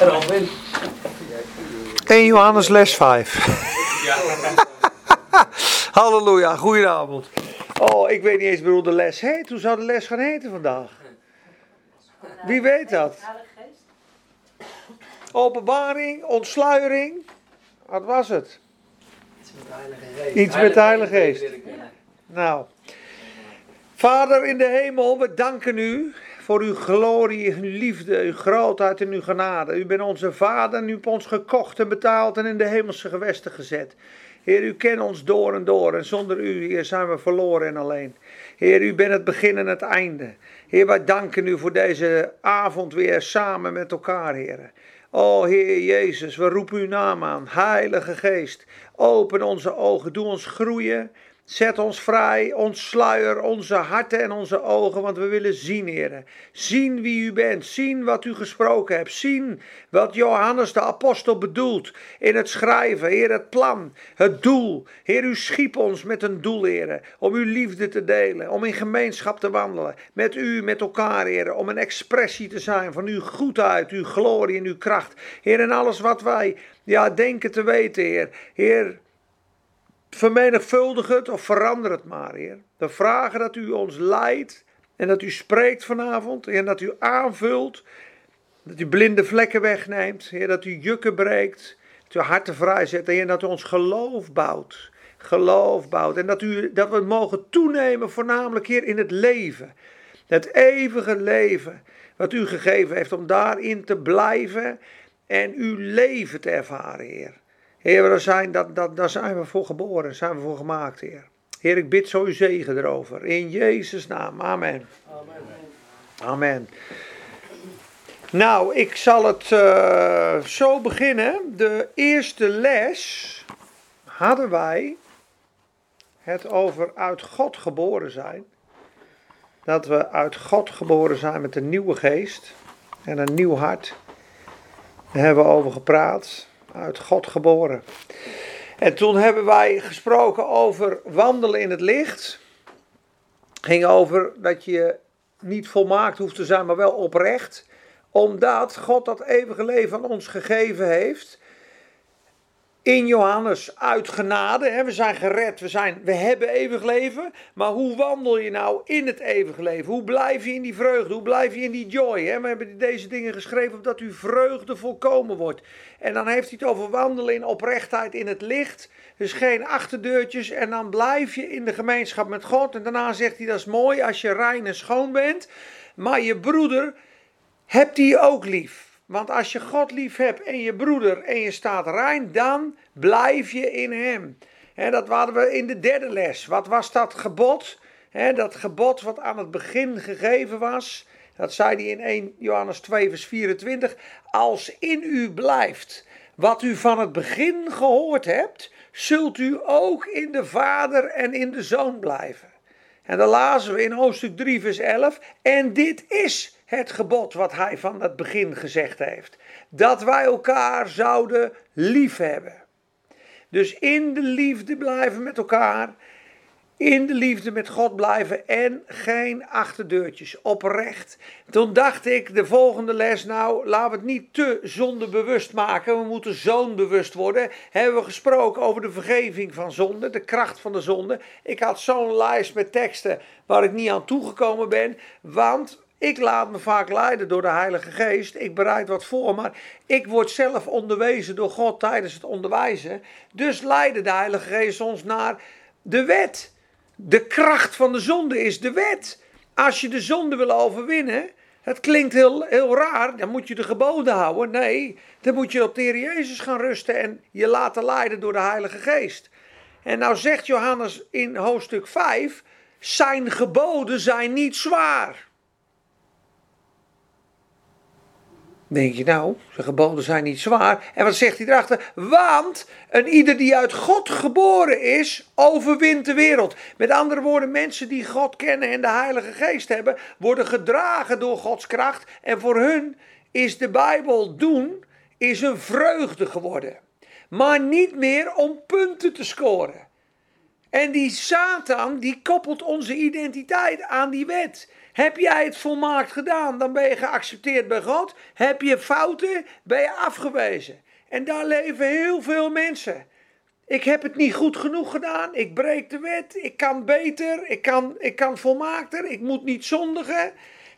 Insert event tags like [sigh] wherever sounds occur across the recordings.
Robin. 1 Johannes les 5. [laughs] Halleluja, goedenavond. Oh, ik weet niet eens hoe de les heet. Hoe zou de les gaan heten vandaag? Wie weet dat? Openbaring, ontsluiering. Wat was het? Iets met de Heilige Geest. Iets met de Heilige Geest. Nou, Vader in de hemel, we danken u voor uw glorie, uw liefde, uw grootheid en uw genade. U bent onze Vader en u hebt ons gekocht en betaald en in de hemelse gewesten gezet. Heer, u kent ons door en door en zonder u, Heer, zijn we verloren en alleen. Heer, u bent het begin en het einde. Heer, wij danken u voor deze avond weer samen met elkaar, Heer. O Heer Jezus, we roepen uw naam aan. Heilige Geest, open onze ogen, doe ons groeien. Zet ons vrij, ontsluier onze harten en onze ogen, want we willen zien, Heer. Zien wie u bent, zien wat u gesproken hebt, zien wat Johannes de apostel bedoelt in het schrijven, Heer, het plan, het doel. Heer, u schiep ons met een doel, Heer, om uw liefde te delen, om in gemeenschap te wandelen, met u, met elkaar, Heer, om een expressie te zijn van uw goedheid, uw glorie en uw kracht. Heer, en alles wat wij ja, denken te weten, Heer. Heer, vermenigvuldig het of verander het maar, Heer. We vragen dat u ons leidt en dat u spreekt vanavond en dat u aanvult, dat u blinde vlekken wegneemt, Heer, dat u jukken breekt, dat u harten vrijzet, Heer, dat u ons geloof bouwt. Geloof bouwt en dat, u, dat we mogen toenemen, voornamelijk hier in het leven. Het eeuwige leven wat u gegeven heeft om daarin te blijven en uw leven te ervaren, Heer. Heer, daar zijn, dat, dat, daar zijn we voor geboren, zijn we voor gemaakt, Heer. Heer, ik bid zo uw zegen erover. In Jezus' naam. Amen. Amen. Amen. Nou, ik zal het uh, zo beginnen. De eerste les hadden wij het over uit God geboren zijn. Dat we uit God geboren zijn met een nieuwe geest en een nieuw hart. Daar hebben we over gepraat uit God geboren. En toen hebben wij gesproken over wandelen in het licht. Ging over dat je niet volmaakt hoeft te zijn, maar wel oprecht. Omdat God dat eeuwige leven aan ons gegeven heeft in Johannes uit genade. Hè? We zijn gered, we, zijn, we hebben eeuwig leven. Maar hoe wandel je nou in het eeuwige leven? Hoe blijf je in die vreugde? Hoe blijf je in die joy? Hè? We hebben deze dingen geschreven opdat uw vreugde volkomen wordt. En dan heeft hij het over wandelen in oprechtheid in het licht. Dus geen achterdeurtjes. En dan blijf je in de gemeenschap met God. En daarna zegt hij dat is mooi als je rein en schoon bent. Maar je broeder hebt die ook lief. Want als je God lief hebt en je broeder en je staat rein, dan blijf je in hem. He, dat hadden we in de derde les. Wat was dat gebod? Dat gebod wat aan het begin gegeven was. Dat zei hij in 1 Johannes 2, vers 24. Als in u blijft wat u van het begin gehoord hebt, zult u ook in de Vader en in de Zoon blijven. En dan lazen we in hoofdstuk 3, vers 11. En dit is het gebod wat hij van het begin gezegd heeft. Dat wij elkaar zouden liefhebben. Dus in de liefde blijven met elkaar. In de liefde met God blijven en geen achterdeurtjes, oprecht. Toen dacht ik, de volgende les, nou, laten we het niet te zondebewust maken. We moeten zoonbewust worden. Hebben we gesproken over de vergeving van zonde, de kracht van de zonde. Ik had zo'n lijst met teksten waar ik niet aan toegekomen ben. Want ik laat me vaak leiden door de Heilige Geest. Ik bereid wat voor, maar ik word zelf onderwezen door God tijdens het onderwijzen. Dus leidde de Heilige Geest ons naar de wet. De kracht van de zonde is de wet. Als je de zonde wil overwinnen, het klinkt heel, heel raar, dan moet je de geboden houden. Nee, dan moet je op de Heer Jezus gaan rusten en je laten leiden door de Heilige Geest. En nou zegt Johannes in hoofdstuk 5, zijn geboden zijn niet zwaar. Denk je nou, zijn geboden zijn niet zwaar. En wat zegt hij erachter? Want een ieder die uit God geboren is, overwint de wereld. Met andere woorden, mensen die God kennen en de Heilige Geest hebben, worden gedragen door Gods kracht. En voor hun is de Bijbel doen, is een vreugde geworden. Maar niet meer om punten te scoren. En die Satan, die koppelt onze identiteit aan die wet. Heb jij het volmaakt gedaan, dan ben je geaccepteerd bij God. Heb je fouten, ben je afgewezen. En daar leven heel veel mensen. Ik heb het niet goed genoeg gedaan. Ik breek de wet. Ik kan beter. Ik kan, ik kan volmaakter. Ik moet niet zondigen.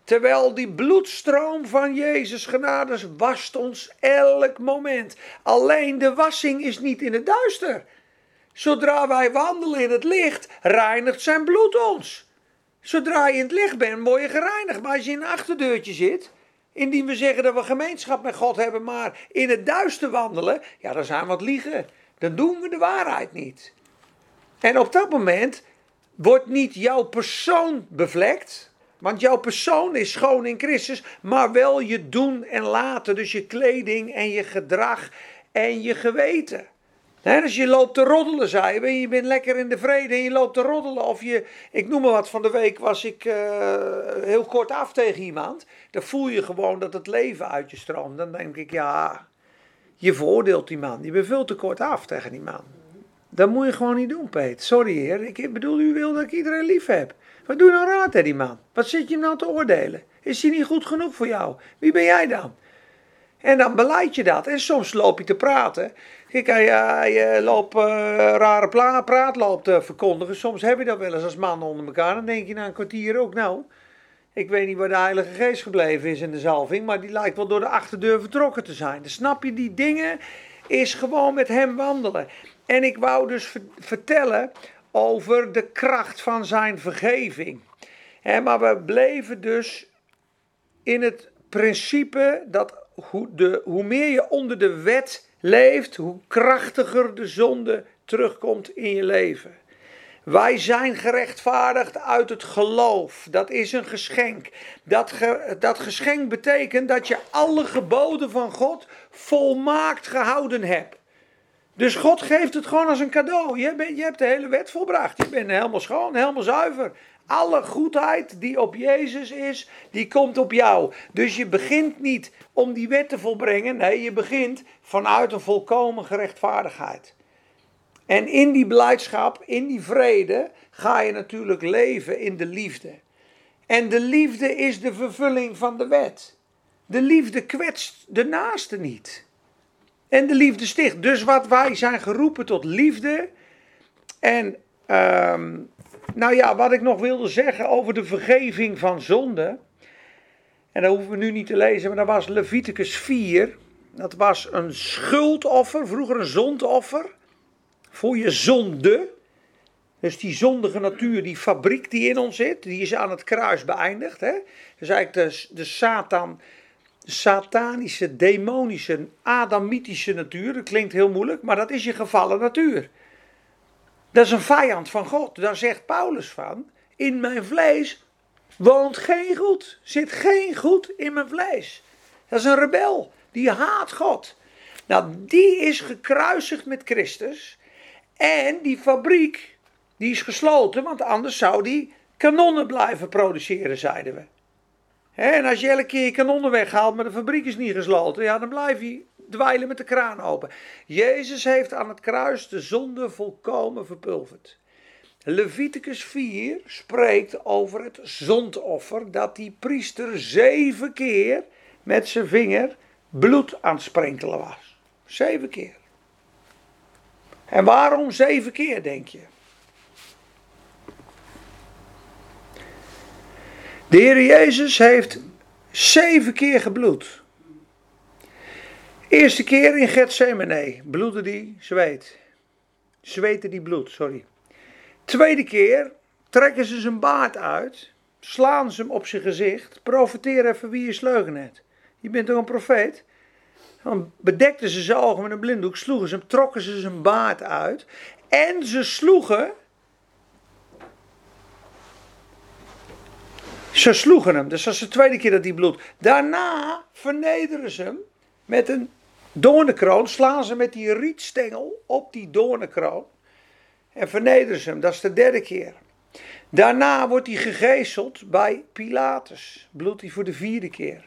Terwijl die bloedstroom van Jezus genades wast ons elk moment. Alleen de wassing is niet in het duister. Zodra wij wandelen in het licht, reinigt zijn bloed ons. Zodra je in het licht bent, word je gereinigd. Maar als je in een achterdeurtje zit, indien we zeggen dat we gemeenschap met God hebben, maar in het duister wandelen, ja, dan zijn we wat liegen. Dan doen we de waarheid niet. En op dat moment wordt niet jouw persoon bevlekt, want jouw persoon is schoon in Christus, maar wel je doen en laten, dus je kleding en je gedrag en je geweten. He, dus je loopt te roddelen, zei je. Je bent lekker in de vrede en je loopt te roddelen. Of je, ik noem maar wat, van de week was ik uh, heel kort af tegen iemand. Dan voel je gewoon dat het leven uit je stroomt. Dan denk ik, ja, je veroordeelt die man. Je bent veel te kort af tegen die man. Dat moet je gewoon niet doen, Peet. Sorry heer, ik bedoel, u wil dat ik iedereen lief heb. Wat doe je nou raad, hè, die man? Wat zit je hem nou te oordelen? Is hij niet goed genoeg voor jou? Wie ben jij dan? En dan beleid je dat. En soms loop je te praten. Kijk, je loopt uh, rare pla praat loopt te verkondigen. Soms heb je dat wel eens als mannen onder elkaar. Dan denk je na een kwartier ook, nou, ik weet niet waar de Heilige Geest gebleven is in de zalving, maar die lijkt wel door de achterdeur vertrokken te zijn. Dan snap je, die dingen is gewoon met hem wandelen. En ik wou dus vertellen over de kracht van zijn vergeving. maar we bleven dus in het principe dat hoe, de, hoe meer je onder de wet leeft, hoe krachtiger de zonde terugkomt in je leven. Wij zijn gerechtvaardigd uit het geloof. Dat is een geschenk. Dat, dat geschenk betekent dat je alle geboden van God volmaakt gehouden hebt. Dus God geeft het gewoon als een cadeau. Je, je hebt de hele wet volbracht. Je bent helemaal schoon, helemaal zuiver. Alle goedheid die op Jezus is, die komt op jou. Dus je begint niet om die wet te volbrengen. Nee, je begint vanuit een volkomen gerechtvaardigheid. En in die blijdschap, in die vrede, ga je natuurlijk leven in de liefde. En de liefde is de vervulling van de wet. De liefde kwetst de naaste niet. En de liefde sticht. Dus wat wij zijn geroepen tot liefde. En ehm, nou ja, wat ik nog wilde zeggen over de vergeving van zonde. En dat hoeven we nu niet te lezen, maar dat was Leviticus 4. Dat was een schuldoffer, vroeger een zondoffer voor je zonde. Dus die zondige natuur, die fabriek die in ons zit, die is aan het kruis beëindigd. Hè? Dus eigenlijk de, de Satan, de satanische, demonische, adamitische natuur. Dat klinkt heel moeilijk, maar dat is je gevallen natuur. Dat is een vijand van God. Daar zegt Paulus van, in mijn vlees woont geen goed. Zit geen goed in mijn vlees. Dat is een rebel. Die haat God. Nou, die is gekruisigd met Christus. En die fabriek, die is gesloten, want anders zou die kanonnen blijven produceren, zeiden we. En als je elke keer je kanonnen weghaalt, maar de fabriek is niet gesloten, ja, dan blijf je dweilen met de kraan open. Jezus heeft aan het kruis de zonde volkomen verpulverd. Leviticus 4 spreekt over het zondoffer dat die priester zeven keer met zijn vinger bloed aan het sprenkelen was. Zeven keer. En waarom zeven keer, denk je? De Heer Jezus heeft zeven keer gebloed. Eerste keer in Gethsemane bloedde die zweet. Zweette die bloed, sorry. Tweede keer trekken ze zijn baard uit, slaan ze hem op zijn gezicht, profiteer even wie je sleugen net. Je bent toch een profeet? Dan bedekten ze zijn ogen met een blinddoek, sloegen ze hem, trokken ze zijn baard uit. En ze sloegen. Ze sloegen hem, dus dat is de tweede keer dat hij bloed. Daarna vernederen ze hem met een doornenkroon. Slaan ze met die rietstengel op die doornenkroon. En vernederen ze hem, dat is de derde keer. Daarna wordt hij gegezeld bij Pilatus. Bloedt hij voor de vierde keer.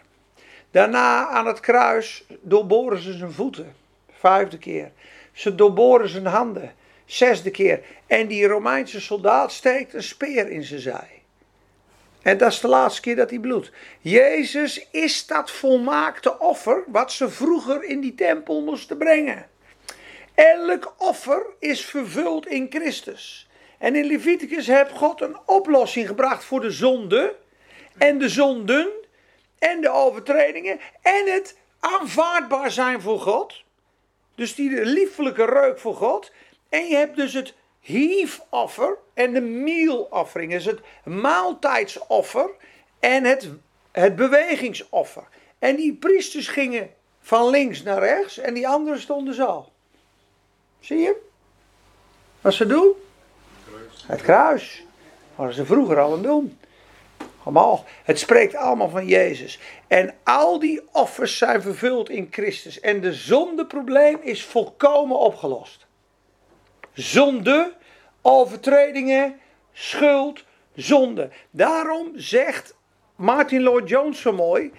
Daarna aan het kruis doorboren ze zijn voeten. Vijfde keer. Ze doorboren zijn handen. Zesde keer. En die Romeinse soldaat steekt een speer in zijn zij. En dat is de laatste keer dat hij bloedt. Jezus is dat volmaakte offer wat ze vroeger in die tempel moesten brengen. Elk offer is vervuld in Christus. En in Leviticus heeft God een oplossing gebracht voor de zonde en de zonden en de overtredingen en het aanvaardbaar zijn voor God. Dus die liefelijke reuk voor God. En je hebt dus het hiefoffer en de mieloffering. Dus het maaltijdsoffer en het, het bewegingsoffer. En die priesters gingen van links naar rechts en die anderen stonden zo. Zie je? Wat ze doen? Het kruis. Wat ze vroeger al aan doen. Allemaal. Het spreekt allemaal van Jezus. En al die offers zijn vervuld in Christus. En de zondeprobleem is volkomen opgelost. Zonde, overtredingen, schuld, zonde. Daarom zegt Martin Lloyd Jones zo mooi.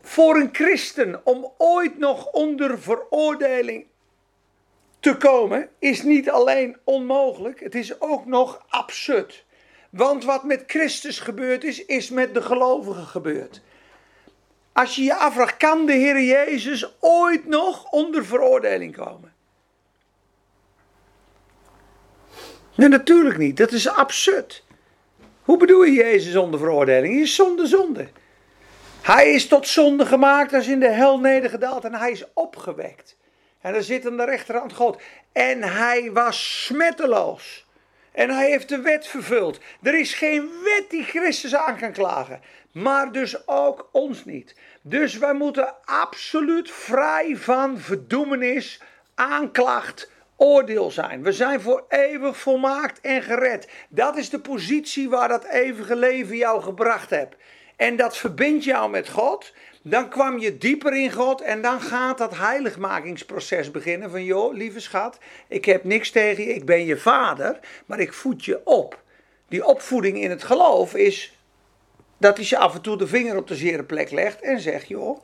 Voor een christen om ooit nog onder veroordeling te komen is niet alleen onmogelijk, het is ook nog absurd. Want wat met Christus gebeurd is, is met de gelovigen gebeurd. Als je je afvraagt, kan de Heer Jezus ooit nog onder veroordeling komen? Nee, natuurlijk niet. Dat is absurd. Hoe bedoel je Jezus onder veroordeling? Hij is zonder zonde. Hij is tot zonde gemaakt, is in de hel nedergedaald en hij is opgewekt. En daar zit aan de rechterhand God. En hij was smetteloos. En hij heeft de wet vervuld. Er is geen wet die Christus aan kan klagen. Maar dus ook ons niet. Dus wij moeten absoluut vrij van verdoemenis, aanklacht, oordeel zijn. We zijn voor eeuwig volmaakt en gered. Dat is de positie waar dat eeuwige leven jou gebracht hebt. En dat verbindt jou met God. Dan kwam je dieper in God en dan gaat dat heiligmakingsproces beginnen. Van joh, lieve schat, ik heb niks tegen je, ik ben je vader, maar ik voed je op. Die opvoeding in het geloof is dat hij je af en toe de vinger op de zere plek legt en zegt: joh,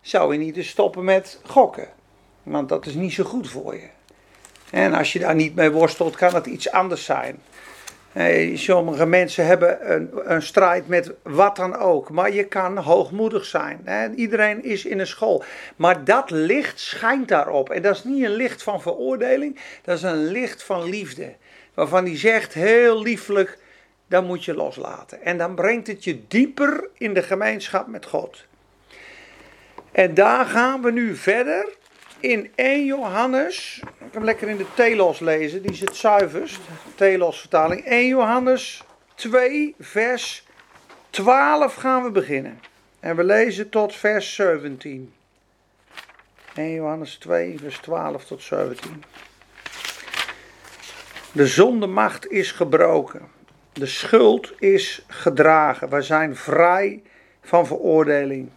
zou je niet eens stoppen met gokken? Want dat is niet zo goed voor je. En als je daar niet mee worstelt, kan het iets anders zijn. sommige mensen hebben een, een, strijd met wat dan ook. Maar je kan hoogmoedig zijn. iedereen is in een school. Maar dat licht schijnt daarop. En dat is niet een licht van veroordeling. Dat is een licht van liefde. Waarvan hij zegt heel lieflijk: dat moet je loslaten. En dan brengt het je dieper in de gemeenschap met God. En daar gaan we nu verder in 1 Johannes, ik hem lekker in de Telos lezen, die is het zuiverst, Telos vertaling. 1 Johannes 2, vers 12 gaan we beginnen. En we lezen tot vers 17. 1 Johannes 2, vers 12 tot 17. De zondemacht is gebroken. De schuld is gedragen. We zijn vrij van veroordeling.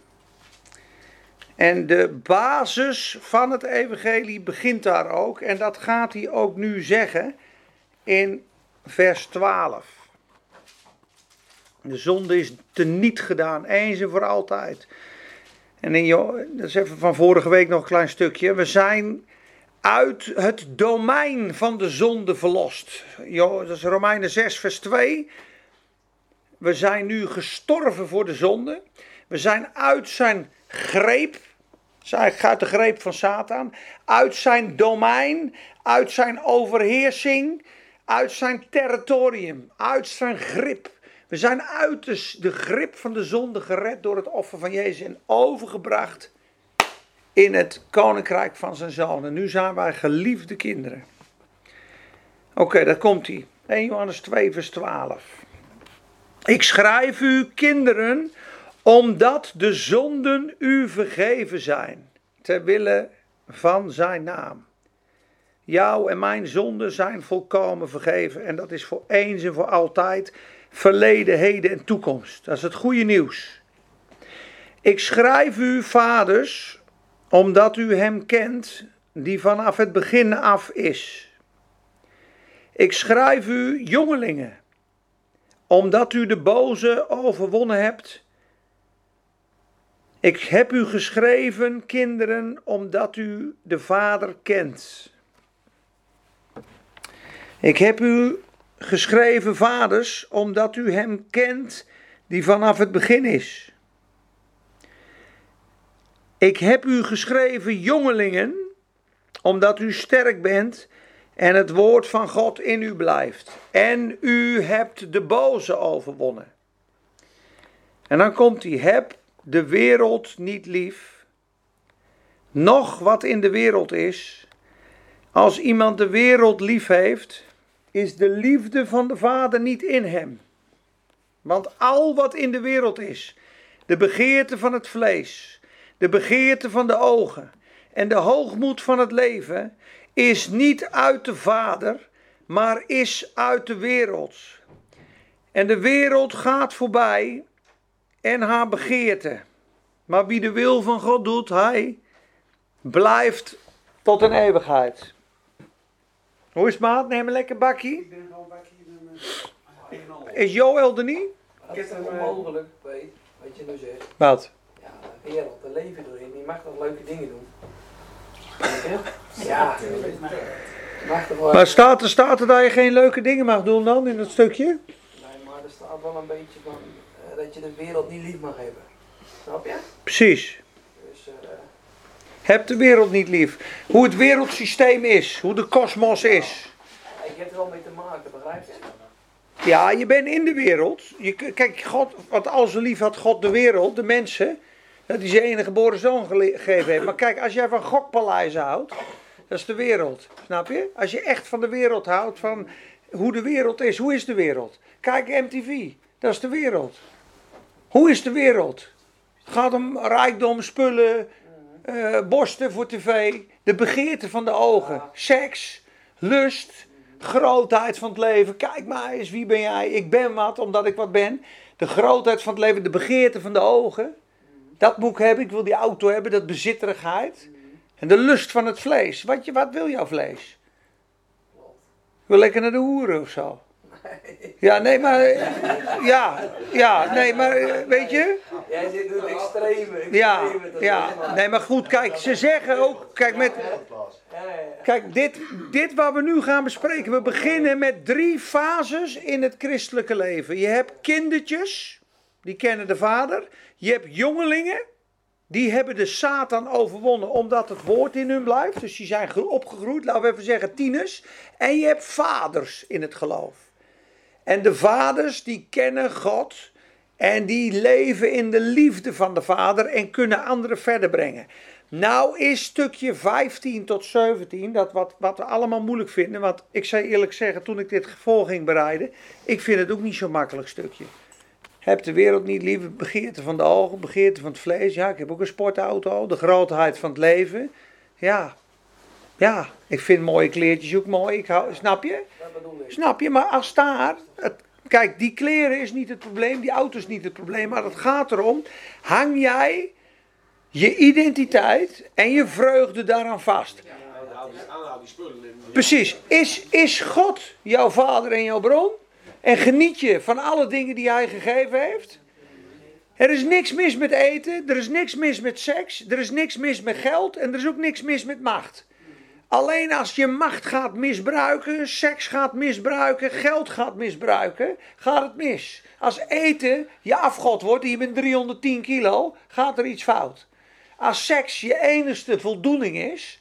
En de basis van het evangelie begint daar ook. En dat gaat hij ook nu zeggen in vers 12. De zonde is teniet gedaan, eens en voor altijd. En in, dat is even van vorige week nog een klein stukje. We zijn uit het domein van de zonde verlost. Dat is Romeinen 6, vers 2. We zijn nu gestorven voor de zonde. We zijn uit zijn greep zij gaat de greep van Satan. Uit zijn domein, uit zijn overheersing, uit zijn territorium, uit zijn grip. We zijn uit de, grip van de zonde gered door het offer van Jezus en overgebracht in het koninkrijk van zijn zoon. En nu zijn wij geliefde kinderen. Oké, daar komt hij. 1 Johannes 2, vers 12. Ik schrijf u, kinderen, omdat de zonden u vergeven zijn, ter wille van zijn naam. Jouw en mijn zonden zijn volkomen vergeven en dat is voor eens en voor altijd, verleden, heden en toekomst. Dat is het goede nieuws. Ik schrijf u, vaders, omdat u hem kent, die vanaf het begin af is. Ik schrijf u, jongelingen, omdat u de boze overwonnen hebt ik heb u geschreven, kinderen, omdat u de Vader kent. Ik heb u geschreven, vaders, omdat u hem kent die vanaf het begin is. Ik heb u geschreven, jongelingen, omdat u sterk bent en het woord van God in u blijft. En u hebt de boze overwonnen. En dan komt hij, heb de wereld niet lief. Nog wat in de wereld is. Als iemand de wereld lief heeft, is de liefde van de Vader niet in hem. Want al wat in de wereld is, de begeerte van het vlees, de begeerte van de ogen en de hoogmoed van het leven, is niet uit de Vader, maar is uit de wereld. En de wereld gaat voorbij en haar begeerte. Maar wie de wil van God doet, hij blijft tot een eeuwigheid. Hoe is het maat? Neem een lekker bakkie. Ik ben gewoon bakje nummer Is Joël er niet? Het is onmogelijk, weet wat je nu zegt. Wat? Ja, de wereld, de leven erin, die mag toch leuke dingen doen. Ja, je mag toch wel... Maar staat er, staat er dat je geen leuke dingen mag doen dan in dat stukje? Nee, maar er staat wel een beetje van eh, dat je de wereld niet lief mag hebben. Snap je? Precies. Dus, eh, Heb de wereld niet lief. Hoe het wereldsysteem is, hoe de kosmos is. ik heb er wel mee te maken, begrijp je? Ja, je bent in de wereld. Je, kijk, God, want al zo lief had God de wereld, de mensen, dat hij zijn enige geboren zoon gegeven heeft. Maar kijk, als jij van gokpaleizen houdt, dat is de wereld. Snap je? Als je echt van de wereld houdt, van hoe de wereld is, hoe is de wereld? Kijk MTV, dat is de wereld. Hoe is de wereld? Het gaat om rijkdom, spullen, eh, borsten voor tv, de begeerte van de ogen, seks, lust, grootheid van het leven. Kijk maar eens, wie ben jij? Ik ben wat, omdat ik wat ben. De grootheid van het leven, de begeerte van de ogen. Dat moet ik hebben, ik wil die auto hebben, dat bezitterigheid. En de lust van het vlees. Wat, je, wat wil jouw vlees? Ik wil lekker naar de hoeren of zo. Ja, nee, maar. Ja, ja, nee, maar eh, weet je? Jij zit in het extreme. Ja, extreme, ja. Nee, maar goed, kijk, ze zeggen ook. Kijk, met. Kijk, dit, dit wat we nu gaan bespreken, we beginnen met drie fases in het christelijke leven. Je hebt kindertjes, die kennen de vader. Je hebt jongelingen, die hebben de Satan overwonnen omdat het woord in hun blijft. Dus die zijn gro- opgegroeid, laten we even zeggen tieners. En je hebt vaders in het geloof. En de vaders die kennen God en die leven in de liefde van de vader en kunnen anderen verder brengen. Nou is stukje 15 tot 17, dat wat, wat we allemaal moeilijk vinden. Want ik zou eerlijk zeggen, toen ik dit voor ging bereiden, ik vind het ook niet zo'n makkelijk stukje. Heb de wereld niet liever begeerte van de ogen, begeerte van het vlees. Ja, ik heb ook een sportauto, de grootheid van het leven. Ja, ja, ik vind mooie kleertjes ook mooi. Ik hou, snap je? Snap je? Maar als daar. Het, kijk, die kleren is niet het probleem, die auto is niet het probleem. Maar het gaat erom: hang jij je identiteit en je vreugde daaraan vast? Precies. Is, is God jouw vader en jouw bron? En geniet je van alle dingen die hij gegeven heeft? Er is niks mis met eten, er is niks mis met seks, er is niks mis met geld en er is ook niks mis met macht. Alleen als je macht gaat misbruiken, seks gaat misbruiken, geld gaat misbruiken, gaat het mis. Als eten je afgod wordt en je bent 310 kilo, gaat er iets fout. Als seks je enigste voldoening is,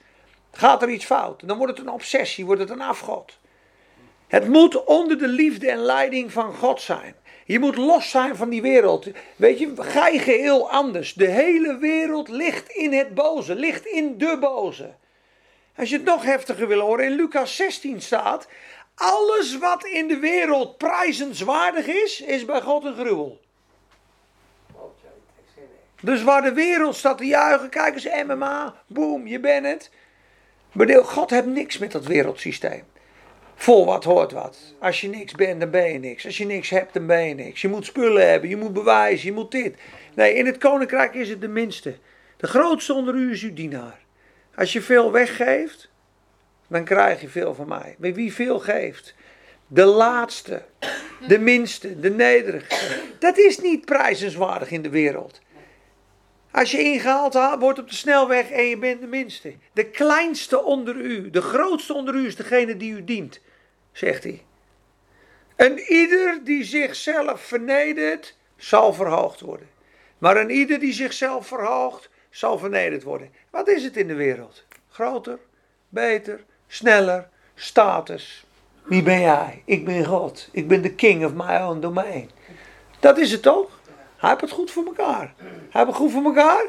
gaat er iets fout. Dan wordt het een obsessie, wordt het een afgod. Het moet onder de liefde en leiding van God zijn. Je moet los zijn van die wereld. Weet je, ga je geheel anders. De hele wereld ligt in het boze, ligt in de boze. Als je het nog heftiger wil horen, in Lucas 16 staat: Alles wat in de wereld prijzenswaardig is, is bij God een gruwel. Dus waar de wereld staat te juichen, kijk eens MMA, boem, je bent het. God heeft niks met dat wereldsysteem. Voor wat hoort wat. Als je niks bent, dan ben je niks. Als je niks hebt, dan ben je niks. Je moet spullen hebben, je moet bewijzen, je moet dit. Nee, in het koninkrijk is het de minste. De grootste onder u is uw dienaar. Als je veel weggeeft, dan krijg je veel van mij. Maar wie veel geeft, de laatste, de minste, de nederigste. Dat is niet prijzenswaardig in de wereld. Als je ingehaald ha- wordt op de snelweg en je bent de minste. De kleinste onder u, de grootste onder u is degene die u dient. zegt hij. En ieder die zichzelf vernedert, zal verhoogd worden. Maar een ieder die zichzelf verhoogt, zal vernederd worden. Wat is het in de wereld? Groter, beter, sneller, status. Wie ben jij? Ik ben God. Ik ben de king of my own domain. Dat is het toch? Hij heeft het goed voor elkaar. Hij heeft het goed voor elkaar.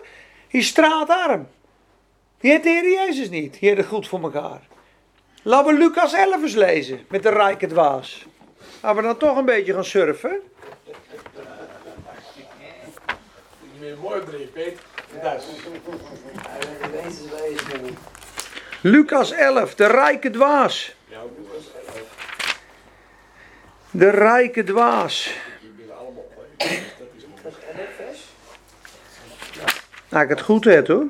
Hij straatarm. Die heeft de Heer Jezus niet. Die heeft het goed voor elkaar. Laten we Lucas 11 eens lezen. Met de rijke dwaas. Laten we dan toch een beetje gaan surfen. Ben een mooi brief, Lucas 11, de rijke dwaas. De rijke dwaas. Die willen allemaal. Dat is mooi. Dat is 11 vers. Nou, ik het goed heb hoor.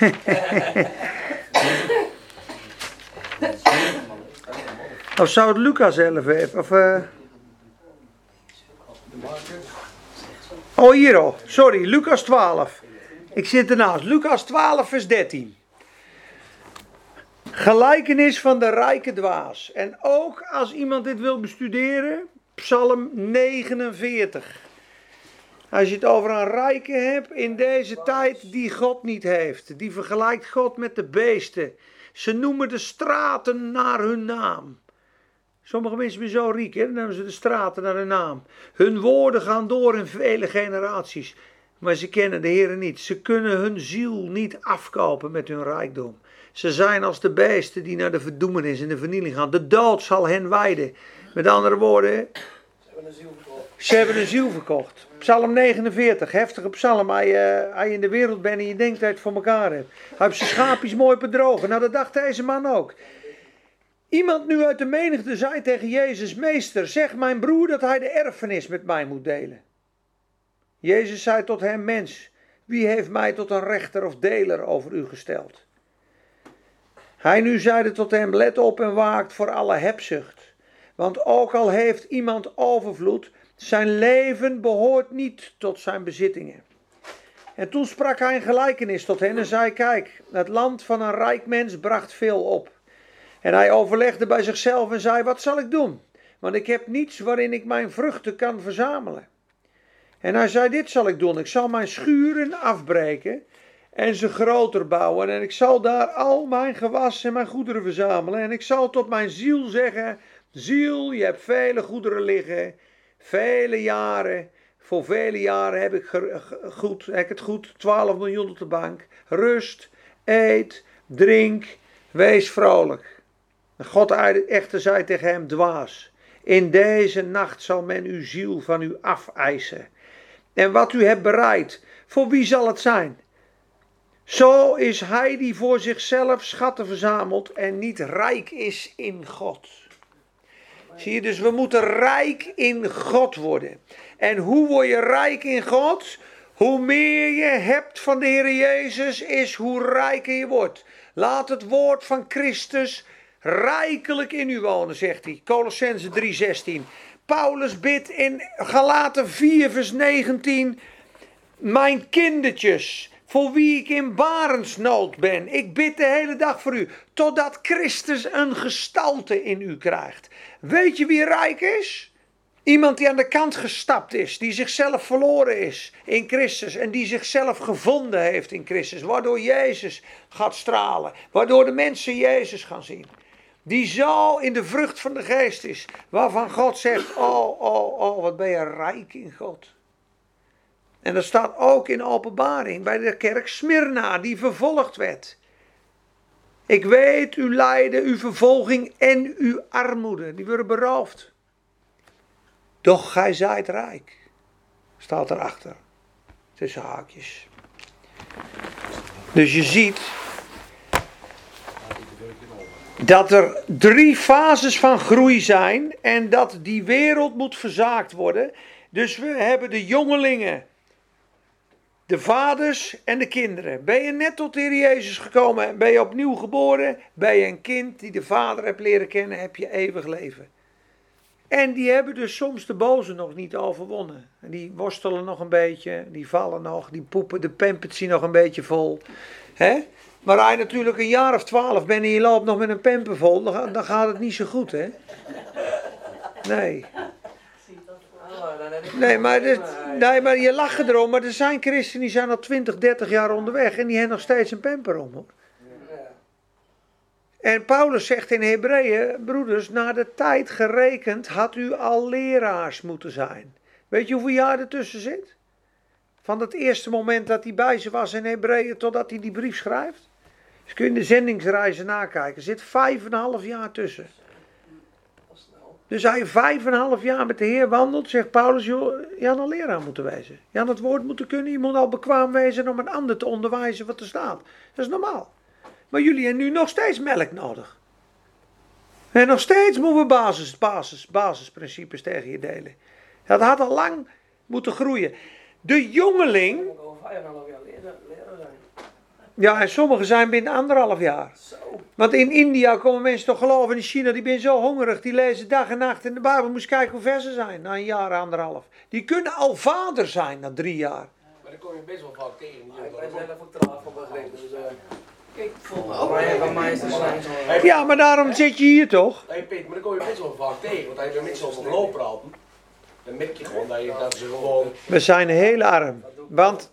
[laughs] of zou het Lucas 11 hebben? Of, eh? Oh, hier al. Sorry, Lucas 12. Ik zit ernaast. Lucas 12, vers 13. Gelijkenis van de rijke dwaas. En ook als iemand dit wil bestuderen, Psalm 49. Als je het over een rijke hebt in deze tijd die God niet heeft. Die vergelijkt God met de beesten. Ze noemen de straten naar hun naam. Sommige mensen zijn zo rijk, hè? dan noemen ze de straten naar hun naam. Hun woorden gaan door in vele generaties. Maar ze kennen de Heer niet. Ze kunnen hun ziel niet afkopen met hun rijkdom. Ze zijn als de beesten die naar de verdoemenis en de vernieling gaan. De dood zal hen wijden. Met andere woorden, Ze hebben een ziel verkocht. Psalm 49, heftige psalm. Je, als je in de wereld bent en je denkt dat je het voor elkaar hebt. Hij heeft zijn schaapjes mooi bedrogen. Nou, dat dacht deze man ook. Iemand nu uit de menigte zei tegen Jezus: Meester, zeg mijn broer dat hij de erfenis met mij moet delen. Jezus zei tot hem: Mens, wie heeft mij tot een rechter of deler over u gesteld? Hij nu zeide tot hem: Let op en waakt voor alle hebzucht. Want ook al heeft iemand overvloed, zijn leven behoort niet tot zijn bezittingen. En toen sprak hij een gelijkenis tot hen en zei: Kijk, het land van een rijk mens bracht veel op. En hij overlegde bij zichzelf en zei: Wat zal ik doen? Want ik heb niets waarin ik mijn vruchten kan verzamelen. En hij zei: Dit zal ik doen. Ik zal mijn schuren afbreken en ze groter bouwen. En ik zal daar al mijn gewas en mijn goederen verzamelen. En ik zal tot mijn ziel zeggen: Ziel, je hebt vele goederen liggen, vele jaren. Voor vele jaren heb ik, goed, heb het goed, 12 miljoen op de bank. Rust, eet, drink, wees vrolijk. God echter zei tegen hem, dwaas, in deze nacht zal men uw ziel van u afeisen. En wat u hebt bereid, voor wie zal het zijn? Zo is hij die voor zichzelf schatten verzamelt en niet rijk is in God. Zie je, dus we moeten rijk in God worden. En hoe word je rijk in God? Hoe meer je hebt van de Heer Jezus, is hoe rijker je wordt. Laat het woord van Christus rijkelijk in u wonen, zegt hij. Colossense 3:16. Paulus bidt in Galaten 4 vers 19. Mijn kindertjes, voor wie ik in barensnood ben. Ik bid de hele dag voor u, totdat Christus een gestalte in u krijgt. Weet je wie rijk is? Iemand die aan de kant gestapt is, die zichzelf verloren is in Christus en die zichzelf gevonden heeft in Christus, waardoor Jezus gaat stralen, waardoor de mensen Jezus gaan zien. Die zo in de vrucht van de geest is, waarvan God zegt, oh, oh, oh, wat ben je rijk in God. En dat staat ook in openbaring bij de kerk Smyrna, die vervolgd werd. Ik weet uw lijden, uw vervolging en uw armoede. Die worden beroofd. Doch gij zijt rijk. Staat erachter. Tussen haakjes. Dus je ziet dat er drie fases van groei zijn en dat die wereld moet verzaakt worden. Dus we hebben de jongelingen, de vaders en de kinderen. Ben je net tot de Heer Jezus gekomen, ben je opnieuw geboren, ben je een kind die de vader hebt leren kennen, heb je eeuwig leven. En die hebben dus soms de boze nog niet overwonnen. En die worstelen nog een beetje, die vallen nog, die poepen de pempetsie nog een beetje vol. Hè? Maar je natuurlijk een jaar of twaalf bent en je loopt nog met een pamper vol, dan, ga- dan gaat het niet zo goed, hè? Nee. Nee maar, dit, maar je lacht erom, maar er zijn christenen die zijn al 20, 30 jaar onderweg en die hebben nog steeds een pamper om. En Paulus zegt in Hebreeën, broeders, naar de tijd gerekend had u al leraars moeten zijn. Weet je hoeveel jaar ertussen zit? Van het eerste moment dat hij bij ze was in Hebreeën totdat hij die brief schrijft. Dus kun je de zendingsreizen nakijken. Er zit vijf en een half jaar tussen. Dus hij vijf en een half jaar met de Heer wandelt, zegt Paulus, joh, je had een leraar moeten wezen. Je had het woord moeten kunnen, je moet al bekwaam wezen om een ander te onderwijzen wat er staat. Dat is normaal. Maar jullie hebben nu nog steeds melk nodig. En nog steeds moeten we basis, basis, basisprincipes tegen je delen. Dat had al lang moeten groeien. De jongeling, over vijf en een half jaar leraar, leraar zijn. Ja en sommigen zijn binnen anderhalf jaar. Zo. Want in India komen mensen toch geloven, in China, die zijn zo hongerig, die lezen dag en nacht in de Bijbel. Moest kijken hoe ver ze zijn, na een jaar, anderhalf. Die kunnen al vader zijn na drie jaar. Maar dan kom je best wel vaak tegen. Ja, ik ben zelf ook traag van begrepen. Dus, eh kijk, volgens mij bij mij is het zijn zo. Ja, maar daarom zit je hier toch? Hey Piet, maar dan kom je best wel vaak tegen. Want je met mensen over geloof praten, dan merk je gewoon dat, je, dat ze gewoon... We zijn heel arm. Want,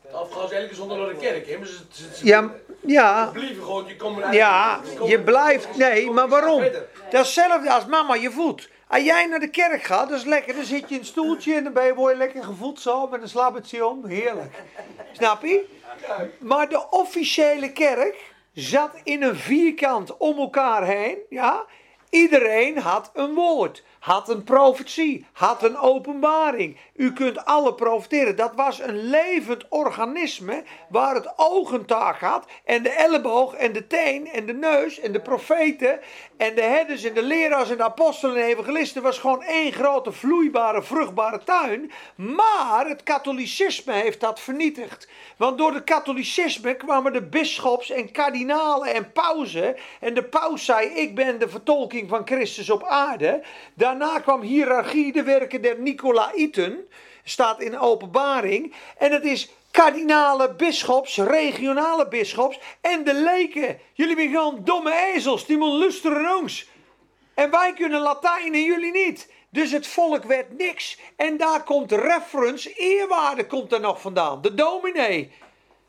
ze elke zondag naar de kerk, hè? Maar ze, ze, ze, ja, ja, gewoon, je komt ja, je blijft, nee, maar waarom? verder. Dat is hetzelfde als mama je voelt. Als jij naar de kerk gaat, dat is lekker. Dan zit je in een stoeltje en dan ben je, word je lekker gevoed zo met een slabbertje om. Heerlijk. Snap je? Maar de officiële kerk zat in een vierkant om elkaar heen. Ja? Iedereen had een woord, had een profetie, had een openbaring. U kunt alle profiteren. Dat was een levend organisme waar het oog had. En de elleboog en de teen en de neus en de profeten en de herders en de leraars en de apostelen en evangelisten was gewoon één grote vloeibare, vruchtbare tuin. Maar het katholicisme heeft dat vernietigd. Want door het katholicisme kwamen de bisschops en kardinalen en pausen. En de paus zei: Ik ben de vertolking van Christus op aarde. Daarna kwam hiërarchie, de werken der Nicolaïten. Staat in openbaring. En het is kardinalen, bisschops, regionale bisschops en de leken. Jullie zijn gewoon domme ezels, die moeten lusteren ons. En wij kunnen Latijn en jullie niet. Dus het volk werd niks. En daar komt reference, eerwaarde komt er nog vandaan. De dominee.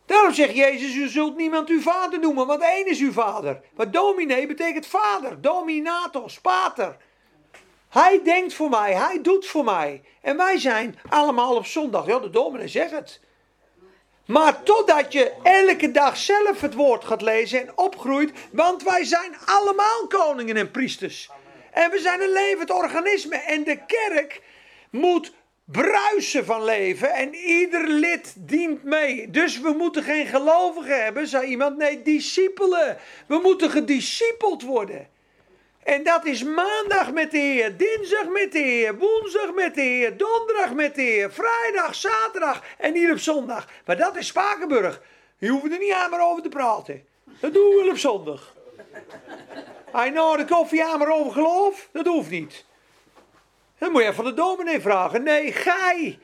Daarom zegt Jezus, u zult niemand uw vader noemen, want één is uw vader. Maar dominee betekent vader, dominatos, pater. Hij denkt voor mij, hij doet voor mij. En wij zijn allemaal op zondag, ja de dominee zegt het. Maar totdat je elke dag zelf het woord gaat lezen en opgroeit, want wij zijn allemaal koningen en priesters. En we zijn een levend organisme. En de kerk moet bruisen van leven en ieder lid dient mee. Dus we moeten geen gelovigen hebben, zei iemand. Nee, discipelen. We moeten gediscipeld worden. En dat is maandag met de Heer, dinsdag met de Heer, woensdag met de Heer, donderdag met de Heer, vrijdag, zaterdag en hier op zondag. Maar dat is Spakenburg. Je hoeft er niet aan meer over te praten. Dat doen we op zondag. Hij nou de koffie aan maar over geloof, dat hoeft niet. Dan moet je even de dominee vragen. Nee, gij.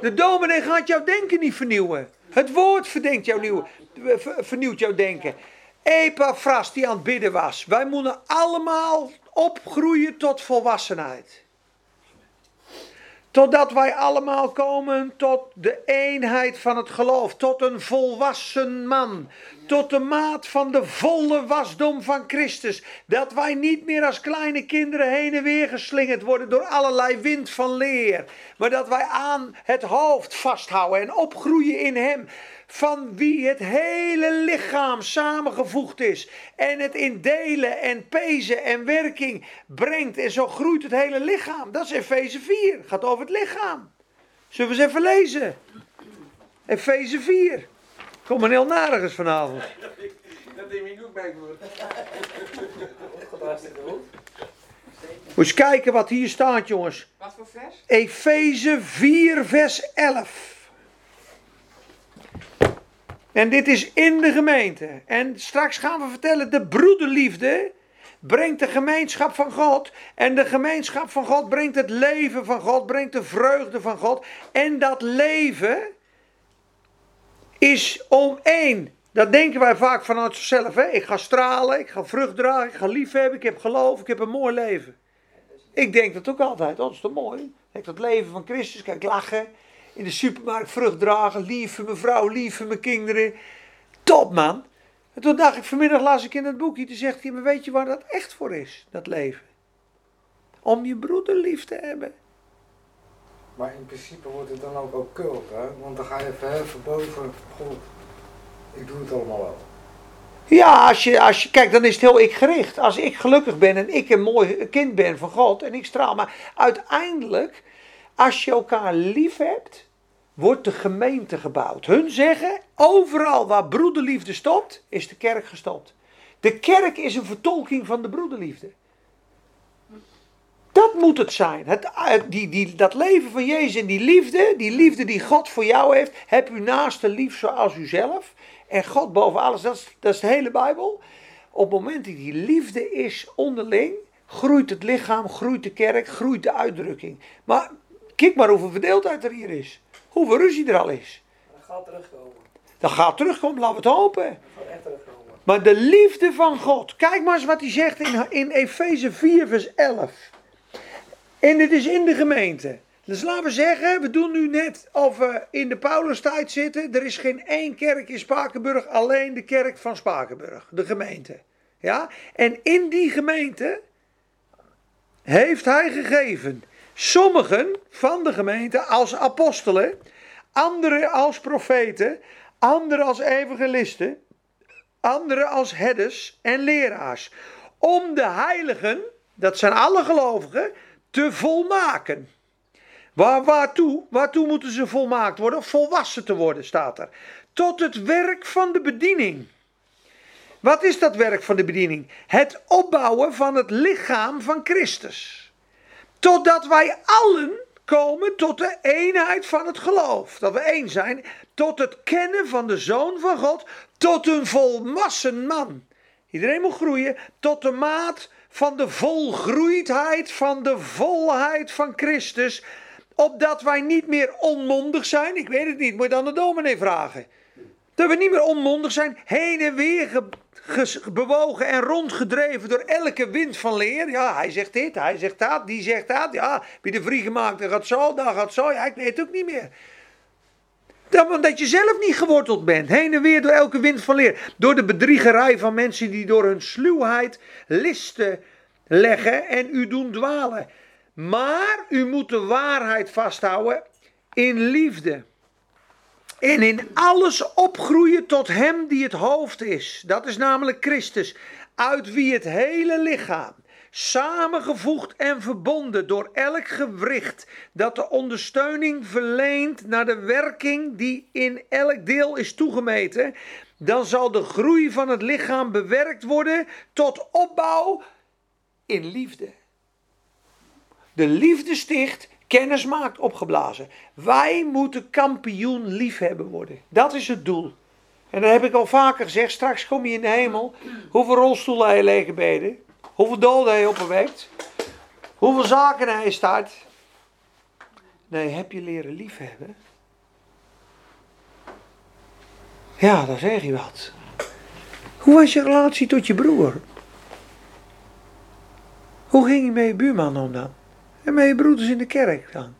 De dominee gaat jouw denken niet vernieuwen. Het woord jouw nieuw, ver- vernieuwt jouw denken. Epaphras die aan het bidden was. Wij moeten allemaal opgroeien tot volwassenheid. Totdat wij allemaal komen tot de eenheid van het geloof. Tot een volwassen man. Tot de maat van de volle wasdom van Christus. Dat wij niet meer als kleine kinderen heen en weer geslingerd worden door allerlei wind van leer. Maar dat wij aan het hoofd vasthouden en opgroeien in Hem. Van wie het hele lichaam samengevoegd is. En het in delen en pezen en werking brengt. En zo groeit het hele lichaam. Dat is Efeze 4. Het gaat over het lichaam. Zullen we eens even lezen? Efeze 4. Kom maar heel narigers vanavond. Dat neem ik ook bij voor. Moet eens kijken wat hier staat, jongens. Wat voor vers? Efeze 4, vers 11. En dit is in de gemeente. En straks gaan we vertellen, de broederliefde brengt de gemeenschap van God. En de gemeenschap van God brengt het leven van God, brengt de vreugde van God. En dat leven is om één. Dat denken wij vaak vanuit onszelf. Hè? Ik ga stralen, ik ga vrucht dragen, ik ga liefhebben, ik heb geloof, ik heb een mooi leven. Ik denk dat ook altijd. Oh, dat is toch mooi? Ik dat leven van Christus, kijk lachen. In de supermarkt vrucht dragen, lief voor mijn vrouw, lief voor mijn kinderen. Top man. En toen dacht ik, vanmiddag las ik in het boekje, toen zegt hij, maar weet je waar dat echt voor is, dat leven? Om je broeder lief te hebben. Maar in principe wordt het dan ook ook cult, hè? Want dan ga je verheffen boven, god, ik doe het allemaal wel. Ja, als je, als je, kijk, dan is het heel ik gericht. Als ik gelukkig ben en ik een mooi kind ben van God en ik straal. Maar uiteindelijk, als je elkaar lief hebt, wordt de gemeente gebouwd. Hun zeggen, overal waar broederliefde stopt, is de kerk gestopt. De kerk is een vertolking van de broederliefde. Dat moet het zijn. Het, die, die, dat leven van Jezus en die liefde, die liefde die God voor jou heeft, heb u naaste lief zoals u zelf. En God boven alles, dat is, dat is de hele Bijbel. Op het moment dat die liefde is onderling, groeit het lichaam, groeit de kerk, groeit de uitdrukking. Maar kijk maar hoeveel verdeeldheid er hier is. Hoeveel ruzie er al is. Dat gaat terugkomen. Dat gaat terugkomen, laten we het hopen. Dat gaat echt terugkomen. Maar de liefde van God. Kijk maar eens wat hij zegt in, in Efeze 4, vers 11. En het is in de gemeente. Dus laten we zeggen, we doen nu net of we in de Paulustijd zitten. Er is geen één kerk in Spakenburg, alleen de kerk van Spakenburg, de gemeente. Ja? En in die gemeente heeft hij gegeven sommigen van de gemeente als apostelen, anderen als profeten, anderen als evangelisten, anderen als herders en leraars. Om de heiligen, dat zijn alle gelovigen, te volmaken. Waar, waartoe? Waartoe moeten ze volmaakt worden? Volwassen te worden, staat er. Tot het werk van de bediening. Wat is dat werk van de bediening? Het opbouwen van het lichaam van Christus. Totdat wij allen komen tot de eenheid van het geloof. Dat we één zijn. Tot het kennen van de Zoon van God. Tot een volwassen man. Iedereen moet groeien. Tot de maat van de volgroeidheid van de volheid van Christus. Opdat wij niet meer onmondig zijn. Ik weet het niet, moet je dan de dominee vragen. Dat we niet meer onmondig zijn, heen en weer bewogen en rondgedreven door elke wind van leer. Ja, hij zegt dit, hij zegt dat, die zegt dat. Ja, wie de vrije gemaakt, dat gaat zo, dat gaat zo. Ja, ik weet het ook niet meer. Dat, omdat je zelf niet geworteld bent. Heen en weer door elke wind van leer. Door de bedriegerij van mensen die door hun sluwheid listen leggen en u doen dwalen. Maar u moet de waarheid vasthouden in liefde. En in alles opgroeien tot Hem die het hoofd is. Dat is namelijk Christus. Uit wie het hele lichaam, samengevoegd en verbonden door elk gewricht, dat de ondersteuning verleent naar de werking die in elk deel is toegemeten, dan zal de groei van het lichaam bewerkt worden tot opbouw in liefde. De liefde sticht, kennis maakt, opgeblazen. Wij moeten kampioen liefhebben worden. Dat is het doel. En dat heb ik al vaker gezegd. Straks kom je in de hemel. Hoeveel rolstoelen hij leeggebeden. Hoeveel doden hij opgewekt. Hoeveel zaken hij start. Nee, heb je leren liefhebben? Ja, dan zeg je wat. Hoe was je relatie tot je broer? Hoe ging je met je buurman om dan? En met je broeders in de kerk dan?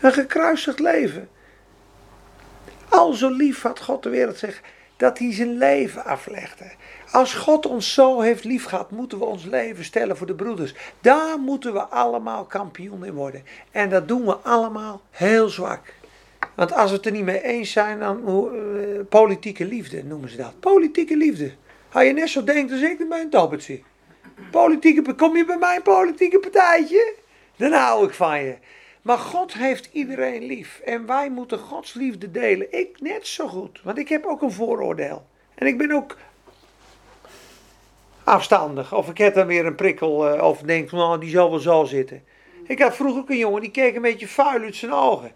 Een gekruisigd leven. Al zo lief had God de wereld zeggen dat hij zijn leven aflegde. Als God ons zo heeft lief gehad, moeten we ons leven stellen voor de broeders. Daar moeten we allemaal kampioen in worden. En dat doen we allemaal heel zwak. Want als we het er niet mee eens zijn, dan uh, politieke liefde noemen ze dat. Politieke liefde. Als je net zo denkt als ik, dan ben een dobbeltje. Politieke, kom je bij mij een politieke partijtje? Dan hou ik van je. Maar God heeft iedereen lief. En wij moeten Gods liefde delen. Ik net zo goed. Want ik heb ook een vooroordeel. En ik ben ook afstandig. Of ik heb dan weer een prikkel. Uh, of denk, nou, die zal wel zo zitten. Ik had vroeger ook een jongen die keek een beetje vuil uit zijn ogen.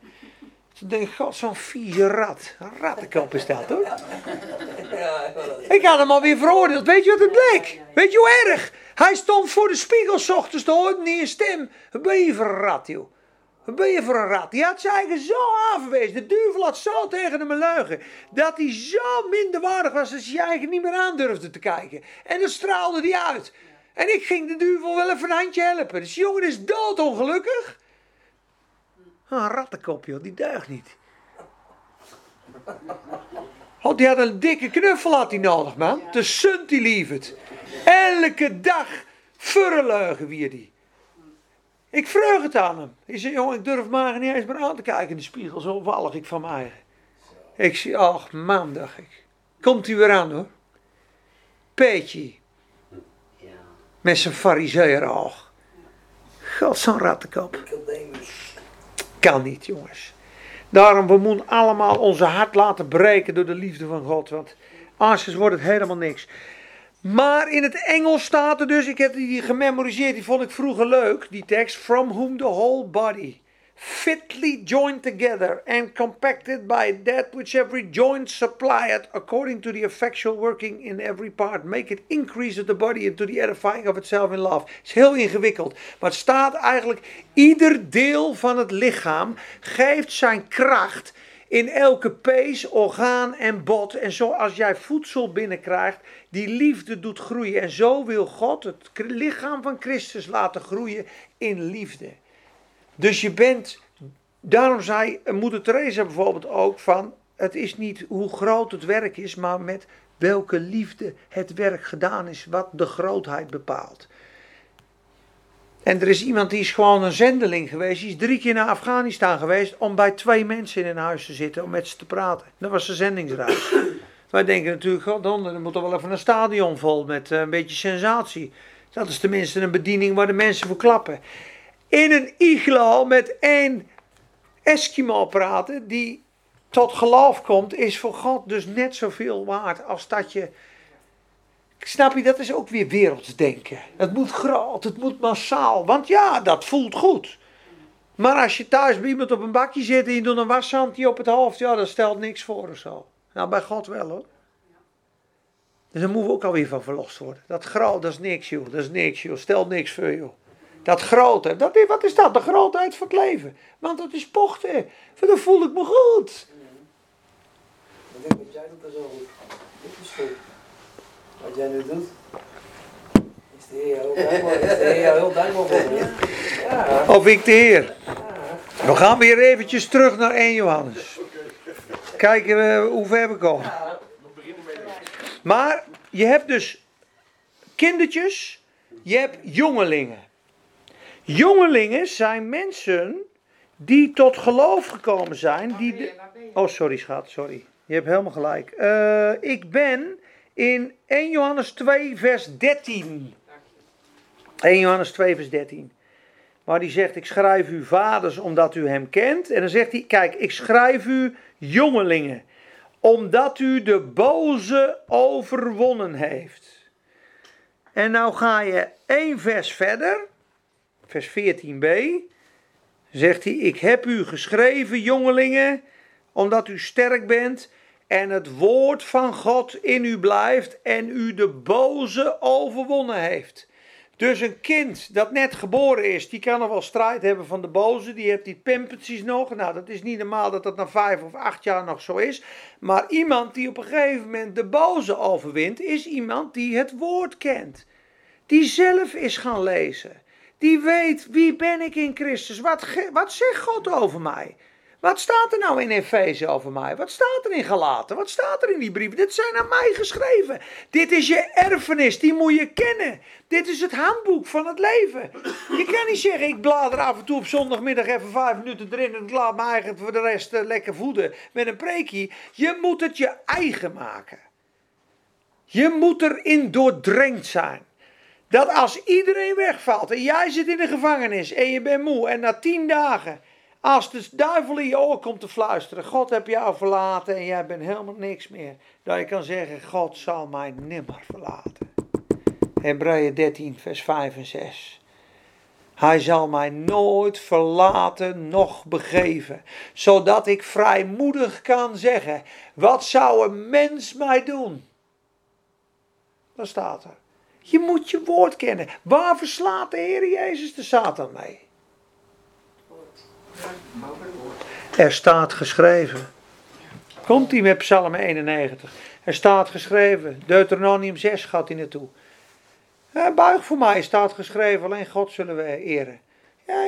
Toen ik, god, zo'n vieze rat. Een rattenkop is dat, hoor. Ik had hem alweer veroordeeld. Weet je wat het bleek? Weet je hoe erg? Hij stond voor de spiegel s ochtends, te hoorde niet een stem. Een beverrat, joh. Wat ben je voor een rat? Die had zijn eigen zo aanverwezen. De duivel had zo tegen hem leugen. Dat hij zo minderwaardig was dat hij je eigen niet meer aandurfde te kijken. En dan straalde hij uit. En ik ging de duivel wel even een handje helpen. Dus die jongen is doodongelukkig. Een rattenkop, joh. Die deugt niet. Oh, die had een dikke knuffel had hij nodig, man. De sunt die liefhet. Elke dag verleugen wie die. Ik vreug het aan hem. Ik zei, jongen, ik durf maar niet eens meer aan te kijken in de spiegel. Zo wallig ik van mijn eigen. Ik zie, ach man, dacht ik. Komt hij weer aan hoor. Peetje. Met zijn fariseer oog. God, zo'n rattenkop. Kan niet, jongens. Daarom, we moeten allemaal onze hart laten breken door de liefde van God. Want anders wordt het helemaal niks. Maar in het Engels staat er dus, ik heb die gememoriseerd, die vond ik vroeger leuk, die tekst. From whom the whole body, fitly joined together and compacted by that which every joint supplieth, according to the effectual working in every part, make it increase of the body into the edifying of itself in love. Is heel ingewikkeld, maar staat eigenlijk, ieder deel van het lichaam geeft zijn kracht in elke pees, orgaan en bot. En zoals jij voedsel binnenkrijgt, die liefde doet groeien. En zo wil God het lichaam van Christus laten groeien in liefde. Dus je bent, daarom zei moeder Teresa bijvoorbeeld ook van, het is niet hoe groot het werk is, maar met welke liefde het werk gedaan is, wat de grootheid bepaalt. En er is iemand die is gewoon een zendeling geweest. Die is drie keer naar Afghanistan geweest om bij twee mensen in een huis te zitten om met ze te praten. Dat was de zendingsreis. [clears throat] Wij denken natuurlijk, god, dan er moet toch wel even een stadion vol met eh, een beetje sensatie. Dat is tenminste een bediening waar de mensen voor klappen. In een iglo met één Eskimo praten die tot geloof komt, is voor God dus net zoveel waard als dat je Snap je, dat is ook weer wereldsdenken. Het moet groot, het moet massaal. Want ja, dat voelt goed. Maar als je thuis bij iemand op een bakje zit en je doet een washandje op het hoofd, ja, dat stelt niks voor of zo. Nou, bij God wel hoor. Dus daar moeten we ook alweer van verlost worden. Dat groot, dat is niks joh, dat is niks joh, stelt niks voor joh. Dat grote, dat wat is dat? De grootheid van het leven. Want dat is pochten. Dan voel ik me goed. Ik denk dat jij dat zo goed. Wat jij nu doet. Is de Heer heel dankbaar. Is de Heer heel dankbaar [laughs] voor. Ja. Of ik de Heer. We gaan weer eventjes terug naar 1 Johannes. Kijken we hoe ver we komen. Maar je hebt dus kindertjes, je hebt jongelingen. Jongelingen zijn mensen die tot geloof gekomen zijn. Die de... Oh, sorry schat, sorry. Je hebt helemaal gelijk. Eh, ik ben in 1 Johannes 2, vers 13. 1 Johannes 2, vers 13. Maar die zegt, ik schrijf u vaders omdat u hem kent. En dan zegt hij, kijk, ik schrijf u jongelingen. Omdat u de boze overwonnen heeft. En nou ga je één vers verder. Vers 14b. Zegt hij, ik heb u geschreven jongelingen. Omdat u sterk bent. En het woord van God in u blijft. En u de boze overwonnen heeft. Dus een kind dat net geboren is, die kan nog wel strijd hebben van de boze. Die heeft die pimpertjes nog. Nou, dat is niet normaal dat dat na vijf of acht jaar nog zo is. Maar iemand die op een gegeven moment de boze overwint, is iemand die het woord kent. Die zelf is gaan lezen. Die weet, wie ben ik in Christus? Wat, wat zegt God over mij? Wat staat er nou in Efeze over mij? Wat staat er in Galaten? Wat staat er in die brieven? Dit zijn aan mij geschreven. Dit is je erfenis, die moet je kennen. Dit is het handboek van het leven. Je kan niet zeggen, ik blader af en toe op zondagmiddag even vijf minuten erin en ik laat me eigen voor de rest eh, lekker voeden met een preekie. Je moet het je eigen maken. Je moet erin doordrenkt zijn. Dat als iedereen wegvalt en jij zit in de gevangenis en je bent moe en na tien dagen als de duivel in je oor komt te fluisteren, God heb jou verlaten en jij bent helemaal niks meer. Dat je kan zeggen, God zal mij nimmer verlaten. Hebreeën 13, vers 5 en 6. Hij zal mij nooit verlaten, noch begeven. Zodat ik vrijmoedig kan zeggen, wat zou een mens mij doen? Dat staat er. Je moet je woord kennen. Waar verslaat de Heer Jezus de Satan mee? Er staat geschreven. Komt hij met Psalm 91. Er staat geschreven. Deuteronomium 6 gaat hij naartoe. Ja, buig voor mij staat geschreven. Alleen God zullen we eren. Ja,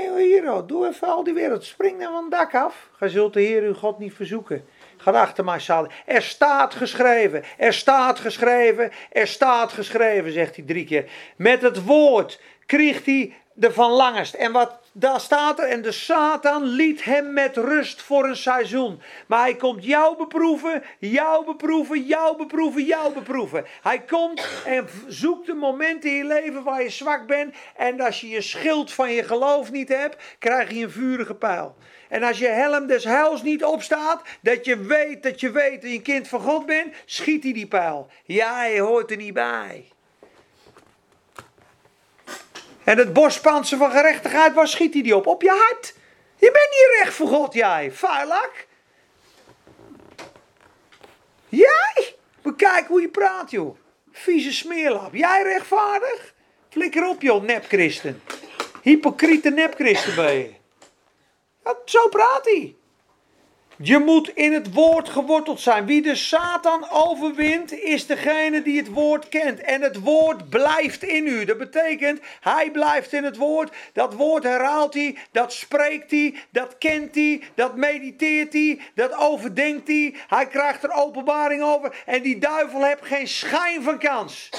oh, doe even al die wereld. Spring dan van het dak af. Gij zult de Heer uw God niet verzoeken. Ga achter mij staan. Er staat geschreven. Er staat geschreven. Er staat geschreven, zegt hij drie keer. Met het woord kreeg hij de van langest. En wat daar staat er, en de Satan liet hem met rust voor een seizoen. Maar hij komt jou beproeven, jou beproeven, jou beproeven, jou beproeven. Hij komt en zoekt de momenten in je leven waar je zwak bent. En als je je schild van je geloof niet hebt, krijg je een vurige pijl. En als je helm des huils niet opstaat, dat je weet dat je weet dat je een kind van God bent, schiet hij die pijl. Jij hoort er niet bij. En het borstpansen van gerechtigheid, waar schiet hij die op? Op je hart. Je bent niet recht voor God, jij. Vuilak. Jij? Bekijk hoe je praat, joh. Vieze smeerlap. Jij rechtvaardig? Flikker op, joh, nepchristen. Hypocriete nepchristen ben je. Zo praat hij. Je moet in het woord geworteld zijn. Wie de Satan overwint, is degene die het woord kent. En het woord blijft in u. Dat betekent, hij blijft in het woord. Dat woord herhaalt hij, dat spreekt hij, dat kent hij, dat mediteert hij, dat overdenkt hij. Hij krijgt er openbaring over. En die duivel heeft geen schijn van kans.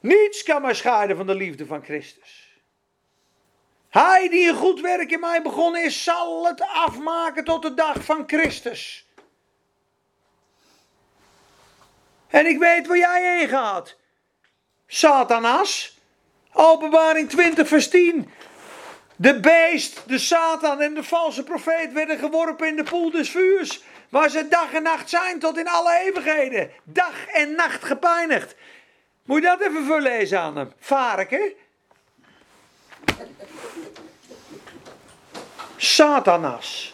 Niets kan mij scheiden van de liefde van Christus. Hij die een goed werk in mij begonnen is, zal het afmaken tot de dag van Christus. En ik weet waar jij heen gaat. Satanas. Openbaring 20 vers 10. De beest, de Satan en de valse profeet werden geworpen in de poel des vuurs. Waar ze dag en nacht zijn tot in alle eeuwigheden. Dag en nacht gepijnigd. Moet je dat even voorlezen aan hem. Varken. Satanas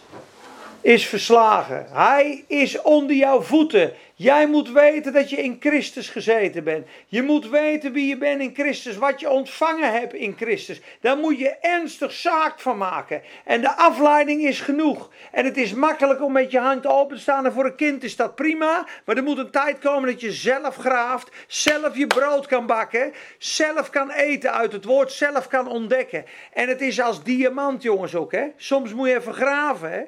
is verslagen. Hij is onder jouw voeten. Jij moet weten dat je in Christus gezeten bent. Je moet weten wie je bent in Christus, wat je ontvangen hebt in Christus. Daar moet je ernstig zaak van maken. En de afleiding is genoeg. En het is makkelijk om met je hand te staan. En voor een kind is dat prima. Maar er moet een tijd komen dat je zelf graaft, zelf je brood kan bakken, zelf kan eten uit het woord, zelf kan ontdekken. En het is als diamant, jongens ook. Hè? Soms moet je even graven. Hè?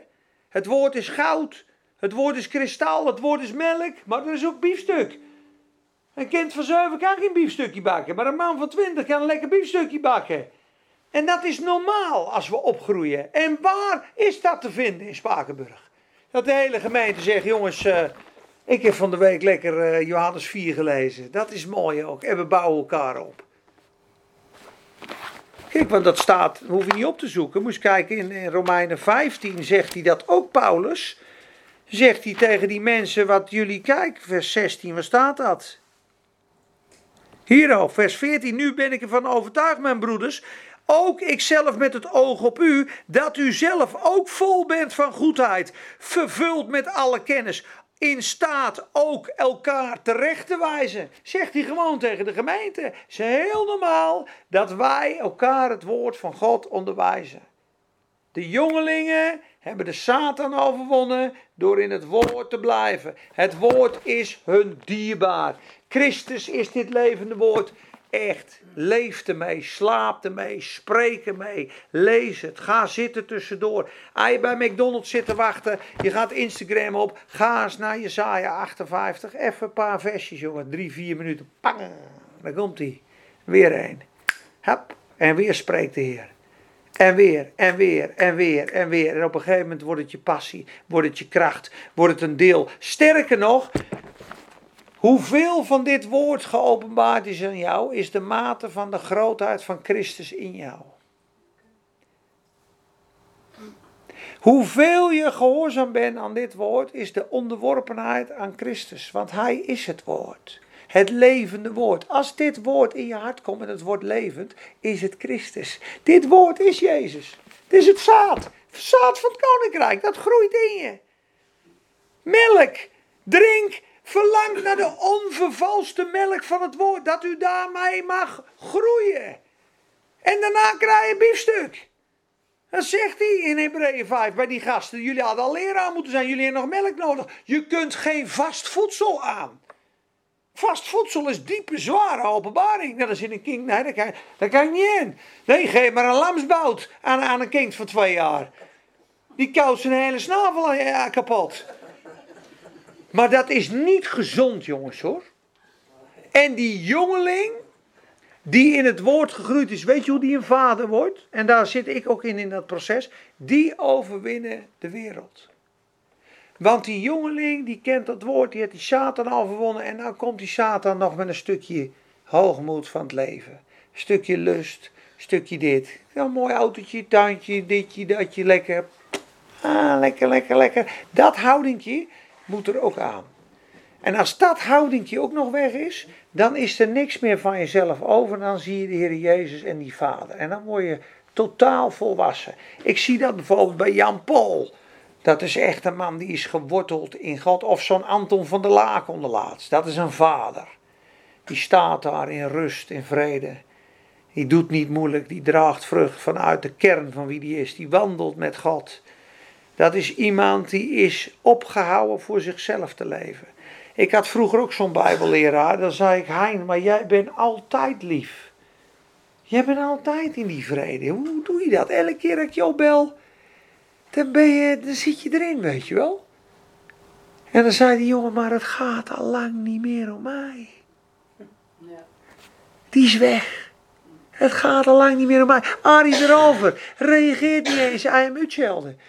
Het woord is goud. Het woord is kristal. Het woord is melk. Maar er is ook biefstuk. Een kind van zeven kan geen biefstukje bakken. Maar een man van twintig kan een lekker biefstukje bakken. En dat is normaal als we opgroeien. En waar is dat te vinden in Spakenburg? Dat de hele gemeente zegt: jongens, uh, ik heb van de week lekker uh, Johannes 4 gelezen. Dat is mooi ook. En we bouwen elkaar op. Kijk, want dat staat, hoef je niet op te zoeken. Moest kijken, in, in Romeinen 15 zegt hij dat ook Paulus. Zegt hij tegen die mensen, wat jullie, kijk, vers 16, waar staat dat? Hier vers 14, nu ben ik ervan overtuigd, mijn broeders, ook ikzelf met het oog op u, dat u zelf ook vol bent van goedheid, vervuld met alle kennis, in staat ook elkaar terecht te wijzen. Zegt hij gewoon tegen de gemeente. Het is heel normaal dat wij elkaar het woord van God onderwijzen. De jongelingen hebben de Satan overwonnen door in het woord te blijven. Het woord is hun dierbaar. Christus is dit levende woord. Echt, leef ermee, slaap ermee, spreek ermee, lees het, ga zitten tussendoor. Als je bij McDonald's zit te wachten, je gaat Instagram op, ga eens naar Jezaja 58, even een paar versjes jongen, drie, vier minuten, pang, dan komt hij. Weer een. Hap, en weer spreekt de Heer. En weer, en weer, en weer, en weer. En op een gegeven moment wordt het je passie, wordt het je kracht, wordt het een deel. Sterker nog, Hoeveel van dit woord geopenbaard is aan jou, is de mate van de grootheid van Christus in jou. Hoeveel je gehoorzaam bent aan dit woord, is de onderworpenheid aan Christus. Want Hij is het woord. Het levende woord. Als dit woord in je hart komt en het wordt levend, is het Christus. Dit woord is Jezus. Het is het zaad. Zaad van het koninkrijk. Dat groeit in je. Melk. Drink Verlang naar de onvervalste melk van het woord, dat u daarmee mag groeien. En daarna krijg je biefstuk. Dat zegt hij in Hebreeën 5 bij die gasten. Jullie hadden al leraar moeten zijn. Jullie hebben nog melk nodig. Je kunt geen vast voedsel aan. Vast voedsel is diepe, zware openbaring. Dat is in een kind. Nee, daar kan, kan ik niet in. Nee, geef maar een lamsbout aan, aan een kind van twee jaar. Die koudt zijn hele snavel ja, kapot. Maar dat is niet gezond, jongens hoor. En die jongeling, die in het woord gegroeid is, weet je hoe die een vader wordt? En daar zit ik ook in, in dat proces. Die overwinnen de wereld. Want die jongeling, die kent dat woord, die heeft die Satan overwonnen. En dan komt die Satan nog met een stukje hoogmoed van het leven. Stukje lust, stukje dit. Ja, mooi autootje, tuintje, ditje, datje, lekker. Ah, lekker, lekker, lekker. Dat houdingje moet er ook aan. En als dat houdingje ook nog weg is, dan is er niks meer van jezelf over. Dan zie je de Heer Jezus en die Vader. En dan word je totaal volwassen. Ik zie dat bijvoorbeeld bij Jan Paul. Dat is echt een man die is geworteld in God. Of zo'n Anton van der Laak onderlaatst. Dat is een vader. Die staat daar in rust, in vrede. Die doet niet moeilijk, die draagt vrucht vanuit de kern van wie die is. Die wandelt met God. Dat is iemand die is opgehouden voor zichzelf te leven. Ik had vroeger ook zo'n bijbelleraar. Dan zei ik, Hein, maar jij bent altijd lief. Jij bent altijd in die vrede. Hoe doe je dat? Elke keer dat ik jou bel, dan, ben je, dan zit je erin, weet je wel. En dan zei die jongen, maar het gaat al lang niet meer om mij. Die is weg. Het gaat al lang niet meer om mij. Arie erover. Reageert niet eens. Hem uitschelden.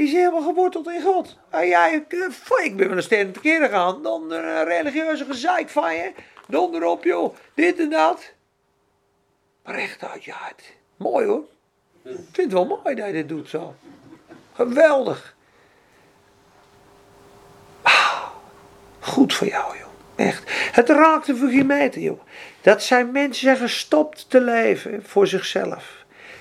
Is helemaal geworteld in God. En jij, ik ben wel een sterren te keren gegaan. Dan een religieuze gezeik van je. Donder op joh. Dit en dat. Maar echt uit je hart. Mooi hoor. Ik vind het wel mooi dat je dit doet zo. Geweldig. Ah, goed voor jou joh. Echt. Het raakt de vergimeter joh. Dat zijn mensen zijn gestopt te leven voor zichzelf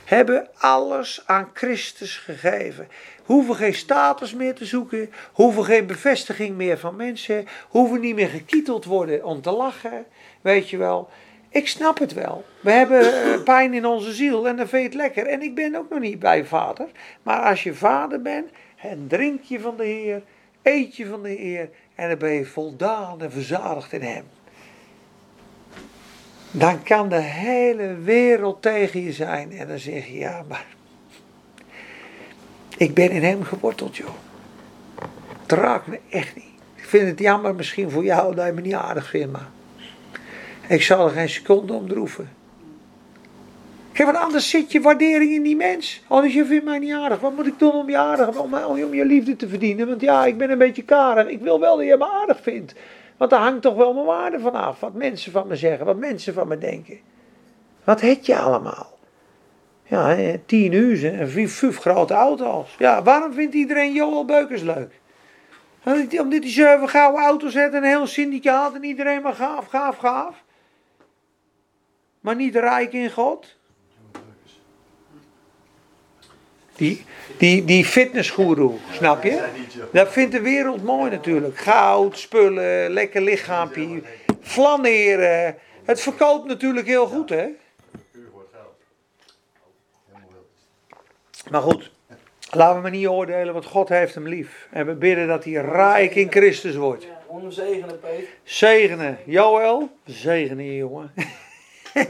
hebben alles aan Christus gegeven. Hoeven geen status meer te zoeken, hoeven geen bevestiging meer van mensen, hoeven niet meer gekieteld worden om te lachen, weet je wel. Ik snap het wel. We hebben eh, pijn in onze ziel en dan vind je het lekker. En ik ben ook nog niet bij vader. Maar als je vader bent, en drink je van de Heer, eet je van de Heer en dan ben je voldaan en verzadigd in Hem dan kan de hele wereld tegen je zijn. En dan zeg je, ja, maar ik ben in hem geworteld, joh. Het raakt me echt niet. Ik vind het jammer misschien voor jou dat je me niet aardig vindt, maar ik zal er geen seconde om droeven. Kijk, want anders zit je waardering in die mens. Anders je vindt mij niet aardig. Wat moet ik doen om je aardig, om, om je liefde te verdienen? Want ja, ik ben een beetje karig. Ik wil wel dat je me aardig vindt. Want daar hangt toch wel mijn waarde van af. Wat mensen van me zeggen, wat mensen van me denken. Wat het je allemaal? Ja, tien uur en vijf, grote auto's. Ja, waarom vindt iedereen Joel Beukers leuk? Omdat hij zeven gouden auto's heeft en een heel syndicaat en iedereen maar gaaf, gaaf, gaaf. Maar niet rijk in God. Die, die, die fitnessgoeroe, snap je? Dat vindt de wereld mooi natuurlijk. Goud, spullen, lekker lichaampje, flaneren. Het verkoopt natuurlijk heel goed, hè? Maar goed, laten we maar niet oordelen, want God heeft hem lief. En we bidden dat hij rijk in Christus wordt. Om zegenen, Peter. Zegenen. Joël, zegenen je, jongen. [laughs]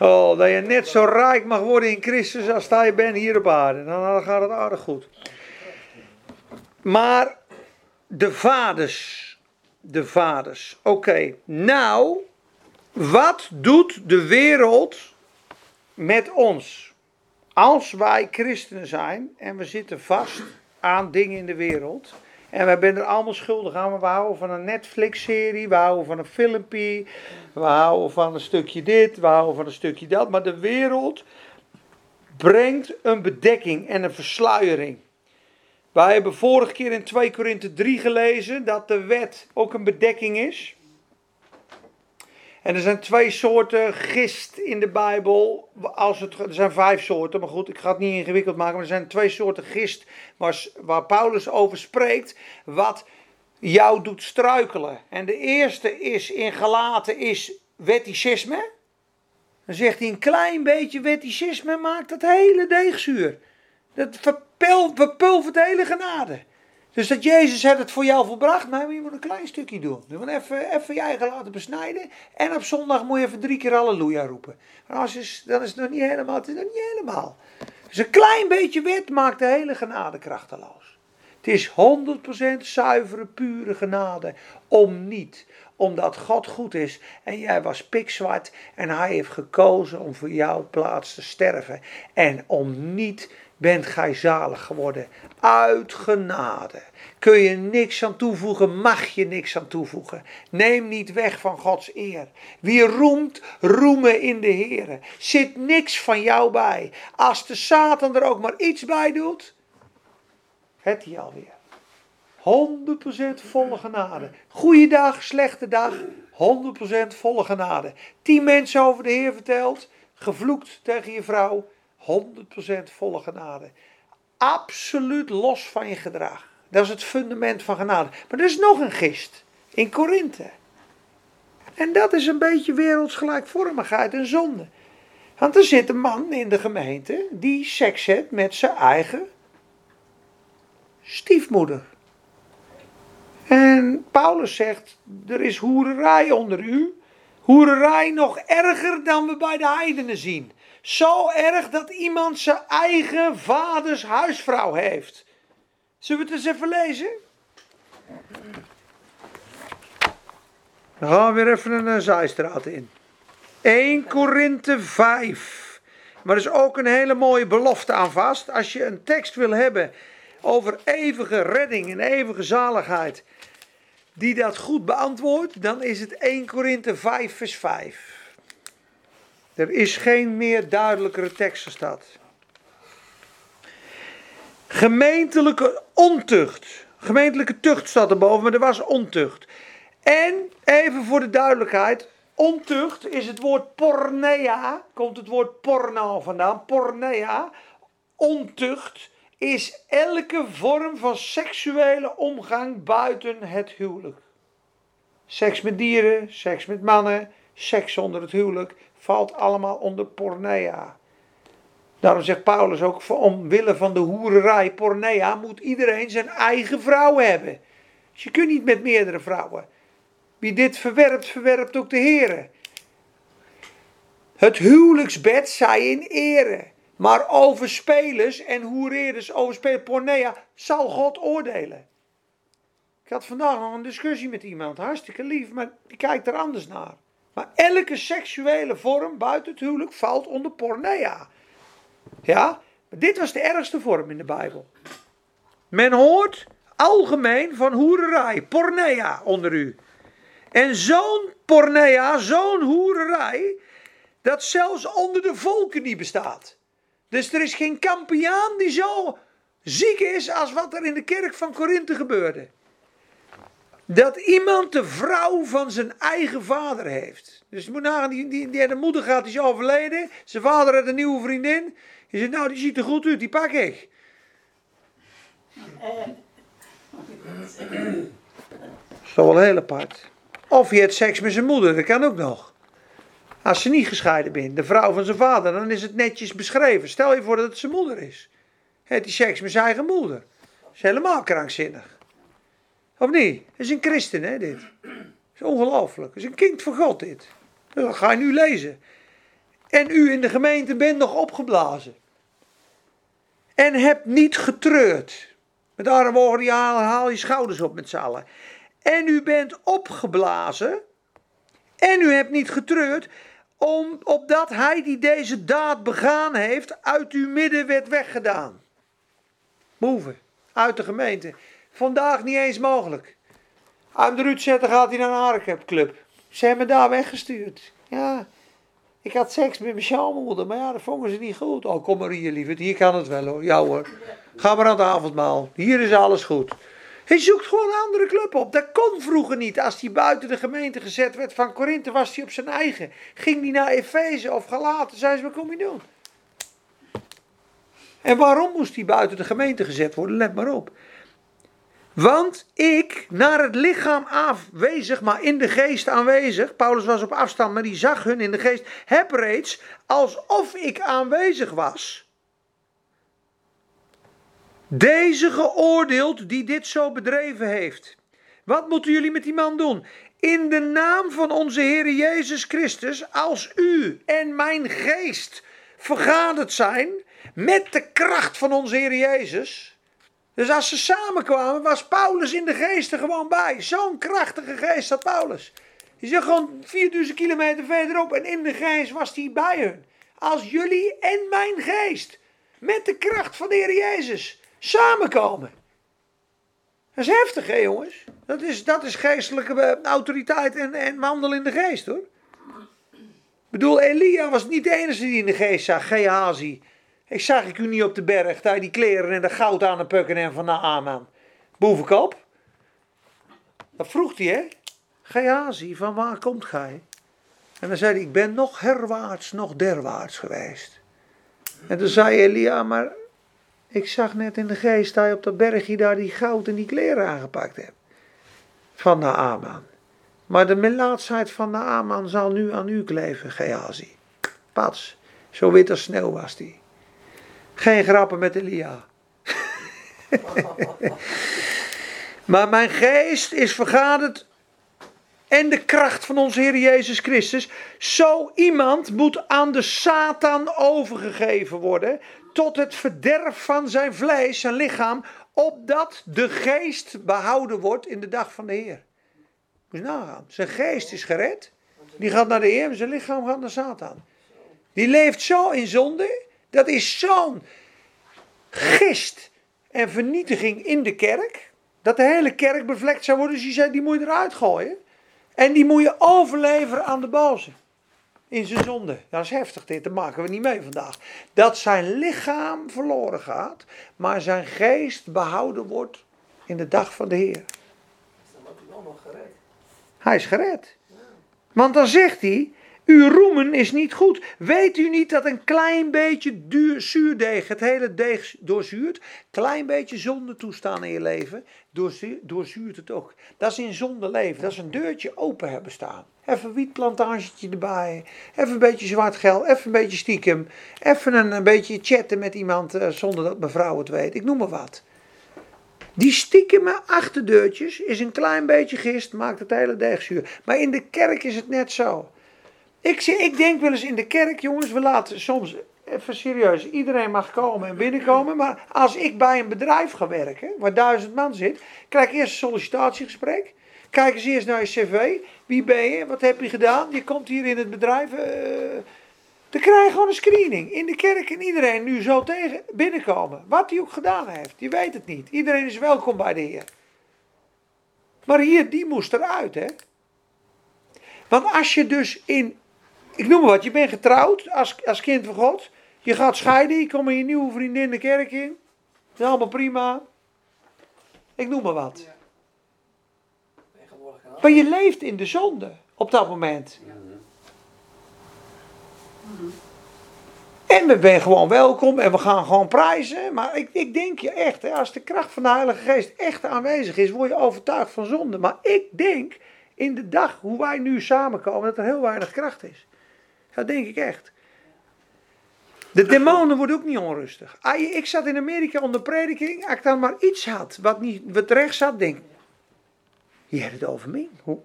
Oh, dat je net zo rijk mag worden in Christus als dat je bent hier op aarde. Dan gaat het aardig goed. Maar de vaders. De vaders. Oké, nou, wat doet de wereld met ons? Als wij christenen zijn en we zitten vast aan dingen in de wereld en wij zijn er allemaal schuldig aan. We houden van een Netflix-serie, we houden van een filmpje, we houden van een stukje dit, we houden van een stukje dat. Maar de wereld brengt een bedekking en een versluiering. Wij hebben vorige keer in 2 Korinthe 3 gelezen dat de wet ook een bedekking is. En er zijn twee soorten gist in de Bijbel. Als het, er zijn vijf soorten, maar goed, ik ga het niet ingewikkeld maken. Maar er zijn twee soorten gist waar, Paulus over spreekt. Wat jou doet struikelen. En de eerste is in gelaten is wetticisme. Dan zegt hij, een klein beetje wetticisme maakt dat hele deeg zuur. Dat verpel- verpulvert de hele genade. Dus dat Jezus heeft het voor jou volbracht, maar je moet een klein stukje doen. Je moet even, even je eigen laten besnijden. En op zondag moet je even drie keer halleluja roepen. Maar als is, dan is het nog niet helemaal. Het is nog niet helemaal. Dus een klein beetje wet maakt de hele genade krachteloos. Het is 100% zuivere, pure genade. Om niet. Omdat God goed is en jij was pikzwart en hij heeft gekozen om voor jouw plaats te sterven. En om niet bent gij zalig geworden. Uit genade. Kun je niks aan toevoegen, mag je niks aan toevoegen. Neem niet weg van Gods eer. Wie roemt, roemen in de Here. Zit niks van jou bij. Als de Satan er ook maar iets bij doet, het hij alweer. 100% volle genade. Goeiedag, slechte dag, 100% volle genade. Tien mensen over de Heer verteld, gevloekt tegen je vrouw, 100% volle genade. Absoluut los van je gedrag. Dat is het fundament van genade. Maar er is nog een gist in Korinthe. En dat is een beetje wereldsgelijkvormigheid en zonde. Want er zit een man in de gemeente die seks heeft met zijn eigen stiefmoeder. En Paulus zegt, er is hoererij onder u. Hoererij nog erger dan we bij de heidenen zien. Zo erg dat iemand zijn eigen vaders huisvrouw heeft. Zullen we het eens even lezen? Dan gaan we weer even een eh, zijstraat in. 1 Korinthe 5. Maar er is ook een hele mooie belofte aan vast. Als je een tekst wil hebben over eeuwige redding en eeuwige zaligheid, die dat goed beantwoordt, dan is het 1 Korinthe 5 vers 5. Er is geen meer duidelijkere tekst dat. Gemeentelijke ontucht. Gemeentelijke tucht staat erboven, maar er was ontucht. En even voor de duidelijkheid: ontucht is het woord pornea. Komt het woord porno vandaan? Pornea. Ontucht is elke vorm van seksuele omgang buiten het huwelijk. Seks met dieren, seks met mannen, seks zonder het huwelijk valt allemaal onder pornea. Daarom zegt Paulus ook, omwille van de hoererij, pornea, moet iedereen zijn eigen vrouw hebben. Dus je kunt niet met meerdere vrouwen. Wie dit verwerpt, verwerpt ook de Here. Het huwelijksbed zij in ere. Maar over spelers en hoereerders, over spelers, pornea, zal God oordelen. Ik had vandaag nog een discussie met iemand, hartstikke lief, maar die kijkt er anders naar. Maar elke seksuele vorm buiten het huwelijk valt onder pornea. Ja, dit was de ergste vorm in de Bijbel. Men hoort algemeen van hoererij, pornea onder u. En zo'n pornea, zo'n hoererij, dat zelfs onder de volken niet bestaat. Dus er is geen kampiaan die zo ziek is als wat er in de kerk van Korinthe gebeurde. Dat iemand de vrouw van zijn eigen vader heeft. Dus moet nagaan, die, die, die, de moeder gaat, die is overleden. Zijn vader had een nieuwe vriendin. Je zegt, nou die ziet er goed uit, die pak ik. Dat is toch wel heel apart. Of je hebt seks met zijn moeder, dat kan ook nog. Als ze niet gescheiden bent, de vrouw van zijn vader, dan is het netjes beschreven. Stel je voor dat het zijn moeder is. Heeft hij seks met zijn eigen moeder. Dat is helemaal krankzinnig. Of niet? Dat is een christen, hè, dit. Dat is ongelooflijk. Dat is een kind van God, dit. Dat ga je nu lezen. En u in de gemeente bent nog opgeblazen. En hebt niet getreurd. Met woorden, je haal, haal je schouders op met z'n allen. En u bent opgeblazen. En u hebt niet getreurd. Om, opdat hij die deze daad begaan heeft, uit uw midden werd weggedaan. Boeven, uit de gemeente. Vandaag niet eens mogelijk. Uit de Ruud zetten gaat hij naar een harenclub. Ze hebben me daar weggestuurd. Ja, ik had seks met mijn schoonmoeder, maar ja, dat vonden ze niet goed. Oh, kom maar hier, lieverd. Hier kan het wel hoor. Ja hoor. Ga maar aan het avondmaal. Hier is alles goed. Hij zoekt gewoon een andere club op. Dat kon vroeger niet. Als hij buiten de gemeente gezet werd van Korinthe, was hij op zijn eigen. Ging hij naar Efeze of Galaten, zei ze, wat kom je doen? En waarom moest hij buiten de gemeente gezet worden? Let maar op. Want ik, naar het lichaam afwezig, maar in de geest aanwezig. Paulus was op afstand, maar die zag hun in de geest. Heb reeds, alsof ik aanwezig was. Deze geoordeeld die dit zo bedreven heeft. Wat moeten jullie met die man doen? In de naam van onze Heer Jezus Christus, als u en mijn geest vergaderd zijn met de kracht van onze Heer Jezus. Dus als ze samenkwamen, was Paulus in de geest er gewoon bij. Zo'n krachtige geest had Paulus. Die zegt gewoon 4000 kilometer verderop en in de geest was hij bij hun. Als jullie en mijn geest met de kracht van de Heer Jezus samenkomen. Dat is heftig, hè jongens? Dat is, dat is geestelijke eh, autoriteit en, en in de geest, hoor. Ik bedoel, Elia was niet de enige die in de geest zag, Gehazi. Ik zag ik u niet op de berg, daar die kleren en de goud aan de pukken en van Naaman. Bovenkop. Dat vroeg hij, hè? Gehazi, van waar komt gij? En dan zei hij, ik ben nog herwaarts, nog derwaarts geweest. En toen zei Elia, maar ik zag net in de geest dat je op dat bergje daar die goud en die kleren aangepakt hebt. Van Naaman. Maar de melaatsheid van Naaman zal nu aan u kleven, Gehazi. Pats, zo wit als sneeuw was die. Geen grappen met Elia. [laughs] maar mijn geest is vergaderd en de kracht van onze Heer Jezus Christus. Zo iemand moet aan de Satan overgegeven worden tot het verderf van zijn vlees, zijn lichaam, opdat de geest behouden wordt in de dag van de Heer. Moet je nagaan. Zijn geest is gered. Die gaat naar de Heer, zijn lichaam gaat naar Satan. Die leeft zo in zonde. Dat is zo'n gist en vernietiging in de kerk. Dat de hele kerk bevlekt zou worden. Dus die zei, die moet je eruit gooien. En die moet je overleveren aan de boze. In zijn zonde. Dat is heftig dit, dat maken we niet mee vandaag. Dat zijn lichaam verloren gaat, maar zijn geest behouden wordt in de dag van de Heer. Dan wordt hij wel nog gered. Hij is gered. Want dan zegt hij, uw roemen is niet goed. Weet u niet dat een klein beetje duur, zuurdeeg het hele deeg doorzuurt? Klein beetje zonde toestaan in je leven, doorzu- doorzuurt het ook. Dat is in zonde leven, dat is een deurtje open hebben staan. Even een wietplantagetje erbij, even een beetje zwart geld, even een beetje stiekem. Even een, beetje chatten met iemand eh, zonder dat mevrouw het weet, ik noem maar wat. Die stiekeme achterdeurtjes is een klein beetje gist, maakt het hele deeg zuur. Maar in de kerk is het net zo. Ik, zie- ik denk wel eens in de kerk, jongens, we laten soms, even serieus, iedereen mag komen en binnenkomen. Maar als ik bij een bedrijf ga werken, waar duizend man zit, krijg ik eerst een sollicitatiegesprek. Kijken ze eerst naar je cv. Wie ben je? Wat heb je gedaan? Je komt hier in het bedrijf. eh dan krijg je gewoon een screening. In de kerk en iedereen nu zo tegen binnenkomen. Wat hij ook gedaan heeft. Je weet het niet. Iedereen is welkom bij de Heer. Maar hier, die moest eruit, hè. Want als je dus in, ik noem maar wat, je bent getrouwd als, als kind van God. Je gaat scheiden, je komt met je nieuwe vriendin de kerk in. Dat is allemaal prima. Ik noem maar wat. Maar je leeft in de zonde op dat moment. En we zijn gewoon welkom en we gaan gewoon prijzen. Maar ik, ik denk je echt, hè, als de kracht van de Heilige Geest echt aanwezig is, word je overtuigd van zonde. Maar ik denk in de dag hoe wij nu samenkomen, dat er heel weinig kracht is. Dat denk ik echt. De demonen worden ook niet onrustig. Ah, Ik zat in Amerika onder prediking. Als ik dan maar iets had wat niet wat recht zat, denk ik. Je hebt het over mij. Hoe,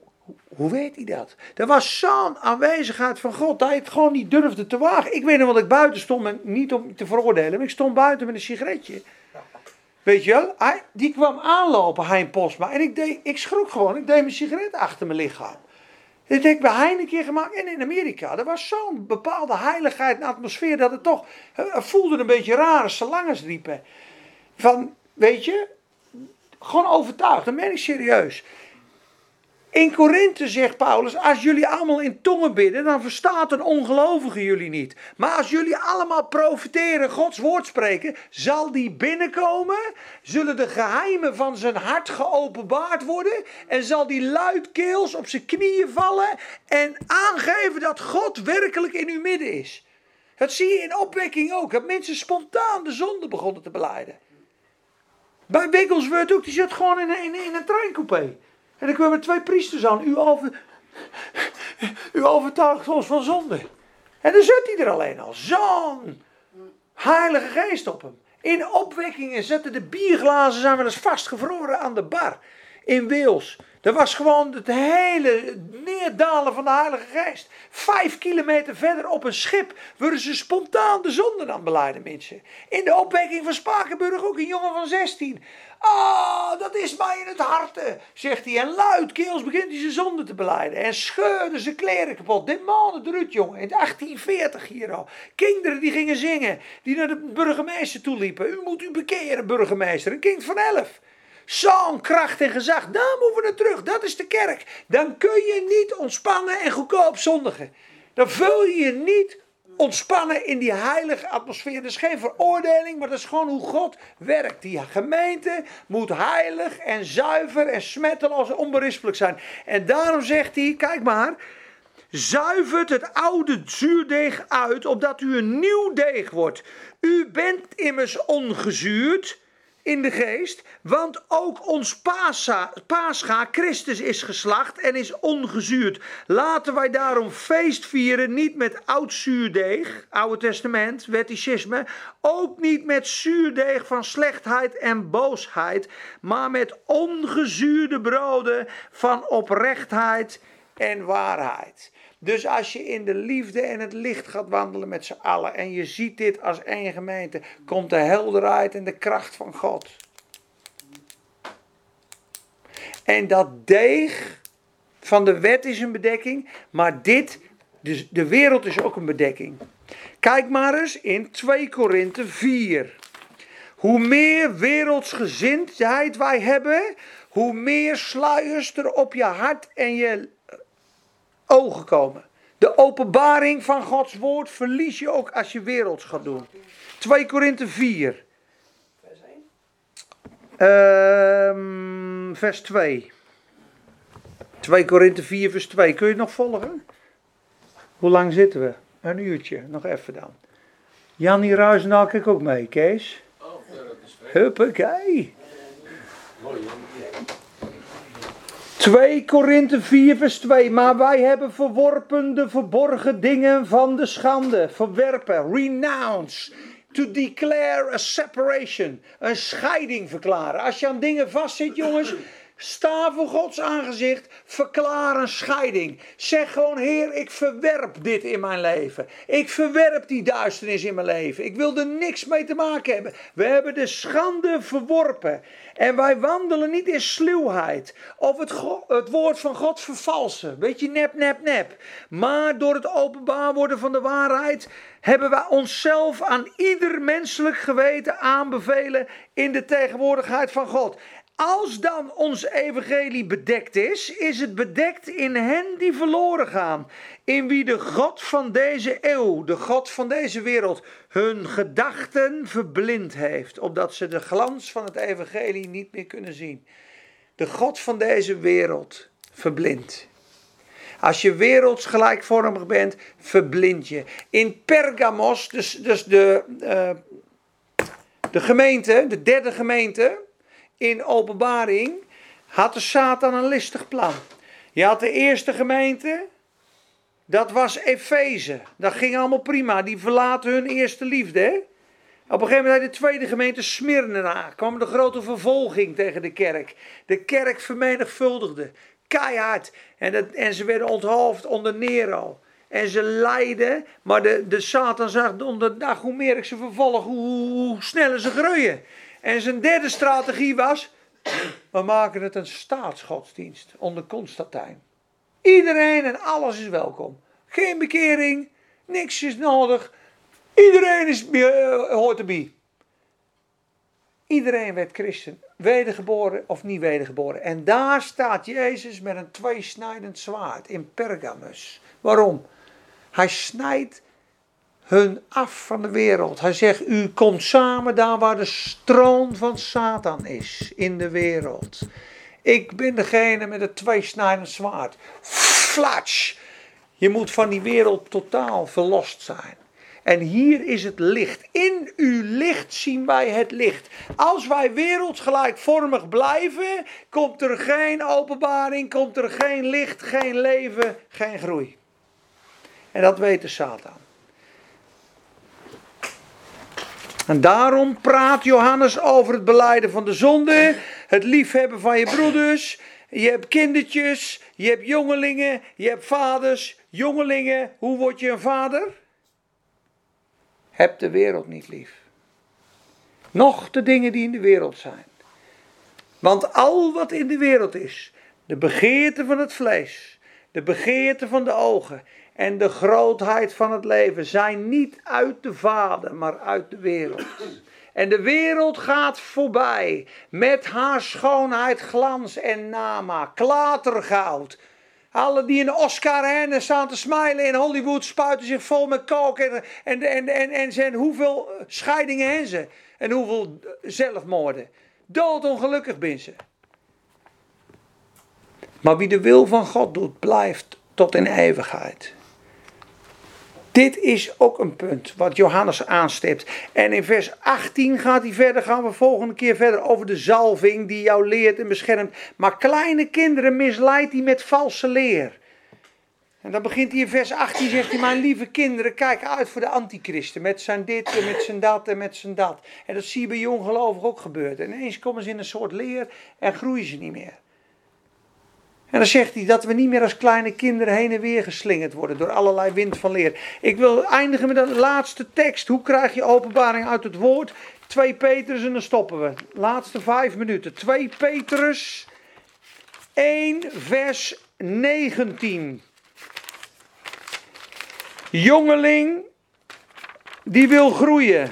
hoe, weet hij dat? Er was zo'n aanwezigheid van God dat hij het gewoon niet durfde te wagen. Ik weet nog dat ik buiten stond, met, niet om te veroordelen, maar ik stond buiten met een sigaretje. Weet je wel? Die kwam aanlopen, Hein Postma. En ik, deed, ik schrok gewoon. Ik deed mijn sigaret achter mijn lichaam. Dit heb ik bij Heineken gemaakt en in Amerika. Er was zo'n bepaalde heiligheid en atmosfeer dat het toch... Het voelde een beetje raar als ze langers riepen. Van, weet je, gewoon overtuigd. Dan ben ik serieus. In Korinthe zegt Paulus, als jullie allemaal in tongen bidden, dan verstaat een ongelovige jullie niet. Maar als jullie allemaal profiteren, Gods woord spreken, zal die binnenkomen, zullen de geheimen van zijn hart geopenbaard worden en zal die luidkeels op zijn knieën vallen en aangeven dat God werkelijk in uw midden is. Dat zie je in opwekking ook, dat mensen spontaan de zonde begonnen te beleiden. Bij Wigglesworth ook, die zit gewoon in een, in, een treincoupé. En dan kwamen twee priesters aan. U, over, u overtuigt ons van zonde. En dan zit hij er alleen al. Zo'n heilige geest op hem. In opwekkingen zetten de bierglazen zijn wel eens vastgevroren aan de bar. In Wales. Dat was gewoon het hele neerdalen van de Heilige Geest. Vijf kilometer verder op een schip worden ze spontaan de zonde aan beleiden, mensen. In de opwekking van Spakenburg ook een jongen van 16. Ah, dat is mij in het hart, zegt hij. En luidkeels begint hij zijn zonde te beleiden. En scheurde zijn kleren kapot. De mannen eruit, jongen. In 1840 hier al. Kinderen die gingen zingen. Die naar de burgemeester toe liepen. U moet u bekeren, burgemeester. Een kind van elf. Zo'n kracht en gezag, daar moeten we naar terug. Dat is de kerk. Dan kun je niet ontspannen en goedkoop zondigen. Dan vul je je niet ontspannen in die heilige atmosfeer. Dat is geen veroordeling, maar dat is gewoon hoe God werkt. Die gemeente moet heilig en zuiver en smetteloos en onberispelijk zijn. En daarom zegt hij, kijk maar, zuivert het oude zuurdeeg uit, opdat u een nieuw deeg wordt. U bent immers ongezuurd in de geest, want ook ons Pascha, Pascha, Christus is geslacht en is ongezuurd. Laten wij daarom feest vieren, niet met oud zuurdeeg, Oude Testament, wetticisme, ook niet met zuurdeeg van slechtheid en boosheid, maar met ongezuurde broden van oprechtheid en waarheid. Dus als je in de liefde en het licht gaat wandelen met z'n allen en je ziet dit als één gemeente, komt de helderheid en de kracht van God. En dat deeg van de wet is een bedekking, maar dit, dus de wereld is ook een bedekking. Kijk maar eens in 2 Korinthe 4. Hoe meer wereldsgezindheid wij hebben, hoe meer sluiers er op je hart en je ogen komen. De openbaring van Gods woord verlies je ook als je werelds gaat doen. 2 Korinthe 4. Vers 1. Ehm, vers 2. 2 Korinthe 4 vers 2. Kun je het nog volgen? Hoe lang zitten we? Een uurtje. Nog even dan. Jannie Ruizendaal, kijk ook mee, Kees. Oh, ja, dat is. Huppakee. Mooi? 2 Korinthe 4 vers 2. Maar wij hebben verworpen de verborgen dingen van de schande. Verwerpen. Renounce. To declare a separation. Een scheiding verklaren. Als je aan dingen vastzit, jongens. Sta voor Gods aangezicht. Verklaar een scheiding. Zeg gewoon: Heer, ik verwerp dit in mijn leven. Ik verwerp die duisternis in mijn leven. Ik wil er niks mee te maken hebben. We hebben de schande verworpen. En wij wandelen niet in sluwheid. Of het, het woord van God vervalsen. Weet je, nep, nep, nep. Maar door het openbaar worden van de waarheid. hebben wij onszelf aan ieder menselijk geweten aanbevelen. in de tegenwoordigheid van God. Als dan ons evangelie bedekt is, is het bedekt in hen die verloren gaan. In wie de God van deze eeuw, de God van deze wereld, hun gedachten verblind heeft. Opdat ze de glans van het evangelie niet meer kunnen zien. De God van deze wereld verblindt. Als je werelds gelijkvormig bent, verblind je. In Pergamos, dus, dus de, eh, de gemeente, de derde gemeente in openbaring, had de Satan een listig plan. Je had de eerste gemeente, dat was Efeze. Dat ging allemaal prima, die verlaten hun eerste liefde. Hè? Op een gegeven moment had de tweede gemeente Smyrna. kwam de grote vervolging tegen de kerk. De kerk vermenigvuldigde. Keihard. En, dat, en ze werden onthoofd onder Nero. En ze lijden. Maar de, de Satan zag onder de dag hoe meer ik ze vervolg, hoe sneller ze groeien. En zijn derde strategie was. We maken het een staatsgodsdienst onder Constantijn. Iedereen en alles is welkom. Geen bekering, niks is nodig. Iedereen is, eh, hoort erbij. Iedereen werd christen, wedergeboren of niet wedergeboren. En daar staat Jezus met een tweesnijdend zwaard in Pergamus. Waarom? Hij snijdt hun af van de wereld. Hij zegt, u komt samen daar waar de stroom van Satan is in de wereld. Ik ben degene met het tweesnijdend zwaard. Flatsch! Je moet van die wereld totaal verlost zijn. En hier is het licht. In uw licht zien wij het licht. Als wij wereldgelijkvormig blijven, komt er geen openbaring, komt er geen licht, geen leven, geen groei. En dat weet de Satan. En daarom praat Johannes over het beleiden van de zonde, het liefhebben van je broeders. Je hebt kindertjes, je hebt jongelingen, je hebt vaders, jongelingen. Hoe word je een vader? Heb de wereld niet lief. Nog de dingen die in de wereld zijn. Want al wat in de wereld is, de begeerte van het vlees, de begeerte van de ogen en de grootheid van het leven zijn niet uit de Vader, maar uit de wereld. En de wereld gaat voorbij met haar schoonheid, glans en nama, klatergoud. Alle die een Oscar hebben staan te smilen in Hollywood spuiten zich vol met kook en, en, en, en, en zijn hoeveel scheidingen hebben ze en hoeveel zelfmoorden. Doodongelukkig ben ze. Maar wie de wil van God doet, blijft tot in eeuwigheid. Dit is ook een punt wat Johannes aanstipt. En in vers 18 gaat hij verder, gaan we volgende keer verder over de zalving die jou leert en beschermt. Maar kleine kinderen misleidt hij met valse leer. En dan begint hij in vers 18, zegt hij, mijn lieve kinderen, kijk uit voor de antichristen. Met zijn dit en met zijn dat en met zijn dat. En dat zie je bij jonggelovigen ook gebeuren. En ineens komen ze in een soort leer en groeien ze niet meer. En dan zegt hij dat we niet meer als kleine kinderen heen en weer geslingerd worden door allerlei wind van leer. Ik wil eindigen met een laatste tekst. Hoe krijg je openbaring uit het woord? 2 Petrus en dan stoppen we. Laatste vijf minuten. 2 Petrus 1 vers 19. Jongeling die wil groeien.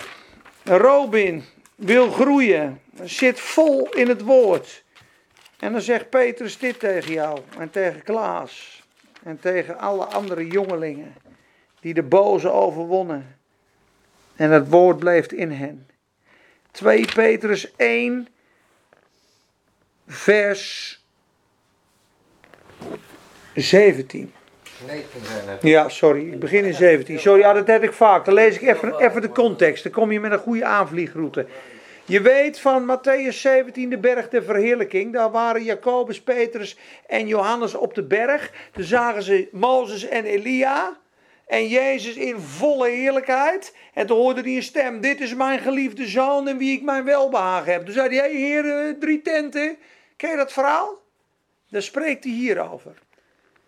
Robin wil groeien. Zit vol in het woord. En dan zegt Petrus dit tegen jou en tegen Klaas en tegen alle andere jongelingen die de boze overwonnen. En het woord bleef in hen. 2 Petrus 1, vers 17. Ja, sorry, ik begin in 17. Sorry, ja, dat heb ik vaak. Dan lees ik even, even de context. Dan kom je met een goede aanvliegroute. Je weet van Matthäus 17, de berg der verheerlijking. Daar waren Jacobus, Petrus en Johannes op de berg. Toen zagen ze Mozes en Elia. En Jezus in volle heerlijkheid. En toen hoorde hij een stem: Dit is mijn geliefde zoon in wie ik mijn welbehagen heb. Toen zei hij: heer, drie tenten. Ken je dat verhaal? Daar spreekt hij hierover.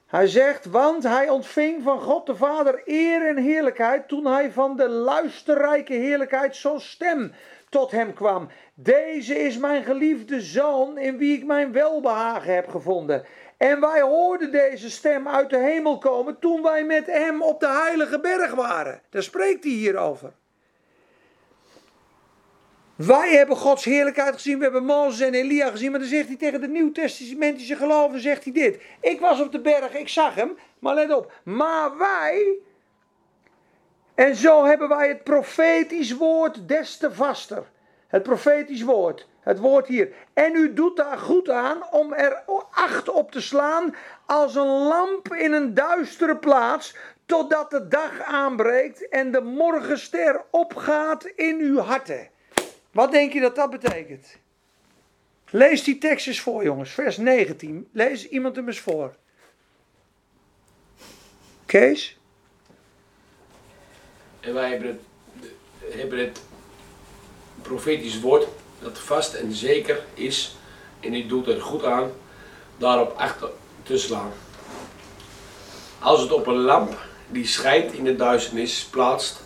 Hij zegt, want hij ontving van God de Vader eer en heerlijkheid toen hij van de luisterrijke heerlijkheid zo'n stem tot hem kwam. Deze is mijn geliefde zoon in wie ik mijn welbehagen heb gevonden. En wij hoorden deze stem uit de hemel komen toen wij met hem op de heilige berg waren. Daar spreekt hij hierover. Wij hebben Gods heerlijkheid gezien, we hebben Mozes en Elia gezien, maar dan zegt hij tegen de nieuwtestamentische geloven, zegt hij dit. Ik was op de berg, ik zag hem, maar let op. Maar wij, en zo hebben wij het profetisch woord des te vaster. Het profetisch woord. Het woord hier. En u doet daar goed aan om er acht op te slaan als een lamp in een duistere plaats, totdat de dag aanbreekt en de morgenster opgaat in uw harten. Wat denk je dat dat betekent? Lees die tekst eens voor, jongens. Vers 19. Lees iemand hem eens voor. Kees? En wij hebben het, profetisch woord dat vast en zeker is. En u doet er goed aan daarop achter te slaan. Als het op een lamp die schijnt in de duisternis plaatst,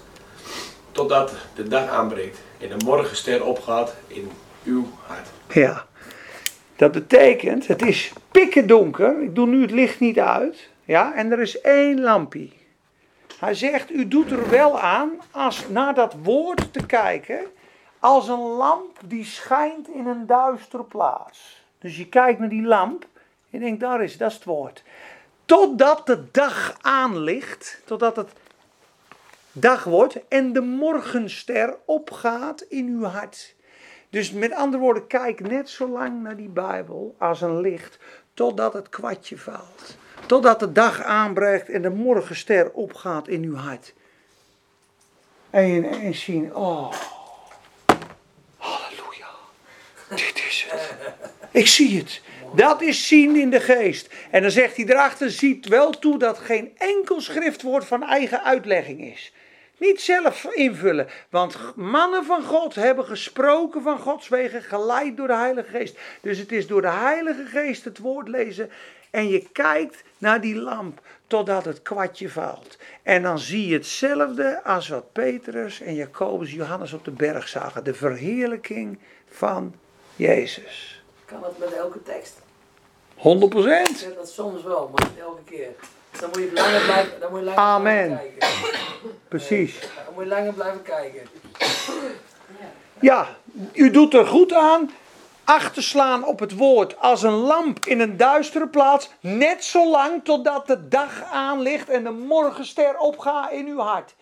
totdat de dag aanbreekt en de morgenster opgaat in uw hart. Ja, dat betekent, het is pikken donker. Ik doe nu het licht niet uit. Ja, en er is één lampje. Hij zegt, u doet er wel aan als naar dat woord te kijken als een lamp die schijnt in een duistere plaats. Dus je kijkt naar die lamp en denkt, daar is, dat is het woord. Totdat de dag aanlicht, totdat het dag wordt en de morgenster opgaat in uw hart. Dus met andere woorden, kijk net zo lang naar die Bijbel als een licht, totdat het kwartje valt. Totdat de dag aanbreekt en de morgenster opgaat in uw hart. En je ineens zien, oh, halleluja, dit is het. Ik zie het. Dat is zien in de geest. En dan zegt hij erachter, ziet wel toe dat geen enkel schriftwoord van eigen uitlegging is. Niet zelf invullen, want mannen van God hebben gesproken van Gods wegen, geleid door de Heilige Geest. Dus het is door de Heilige Geest het woord lezen en je kijkt naar die lamp totdat het kwartje valt. En dan zie je hetzelfde als wat Petrus en Jacobus Johannes op de berg zagen. De verheerlijking van Jezus. Kan dat met elke tekst? 100 Ik zeg dat soms wel, maar niet elke keer. Dus dan moet je langer blijven, dan moet je langer Amen. blijven kijken. Precies. Dan moet je langer blijven kijken. Ja, u doet er goed aan acht slaan op het woord als een lamp in een duistere plaats, net zolang totdat de dag aanlicht en de morgenster opgaat in uw hart.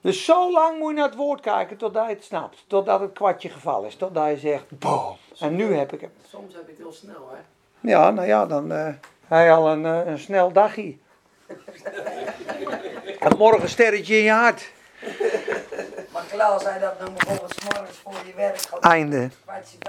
Dus zo lang moet je naar het woord kijken totdat je het snapt, totdat het kwartje gevallen is, totdat je zegt, boom, en nu heb ik hem. Soms heb je het heel snel, hè? Ja, nou ja, dan uh, hij al een, uh, een snel dagje. een morgensterretje in je hart. Maar Klaas zei dat nou bijvoorbeeld morgens voor je werk gaat. Einde.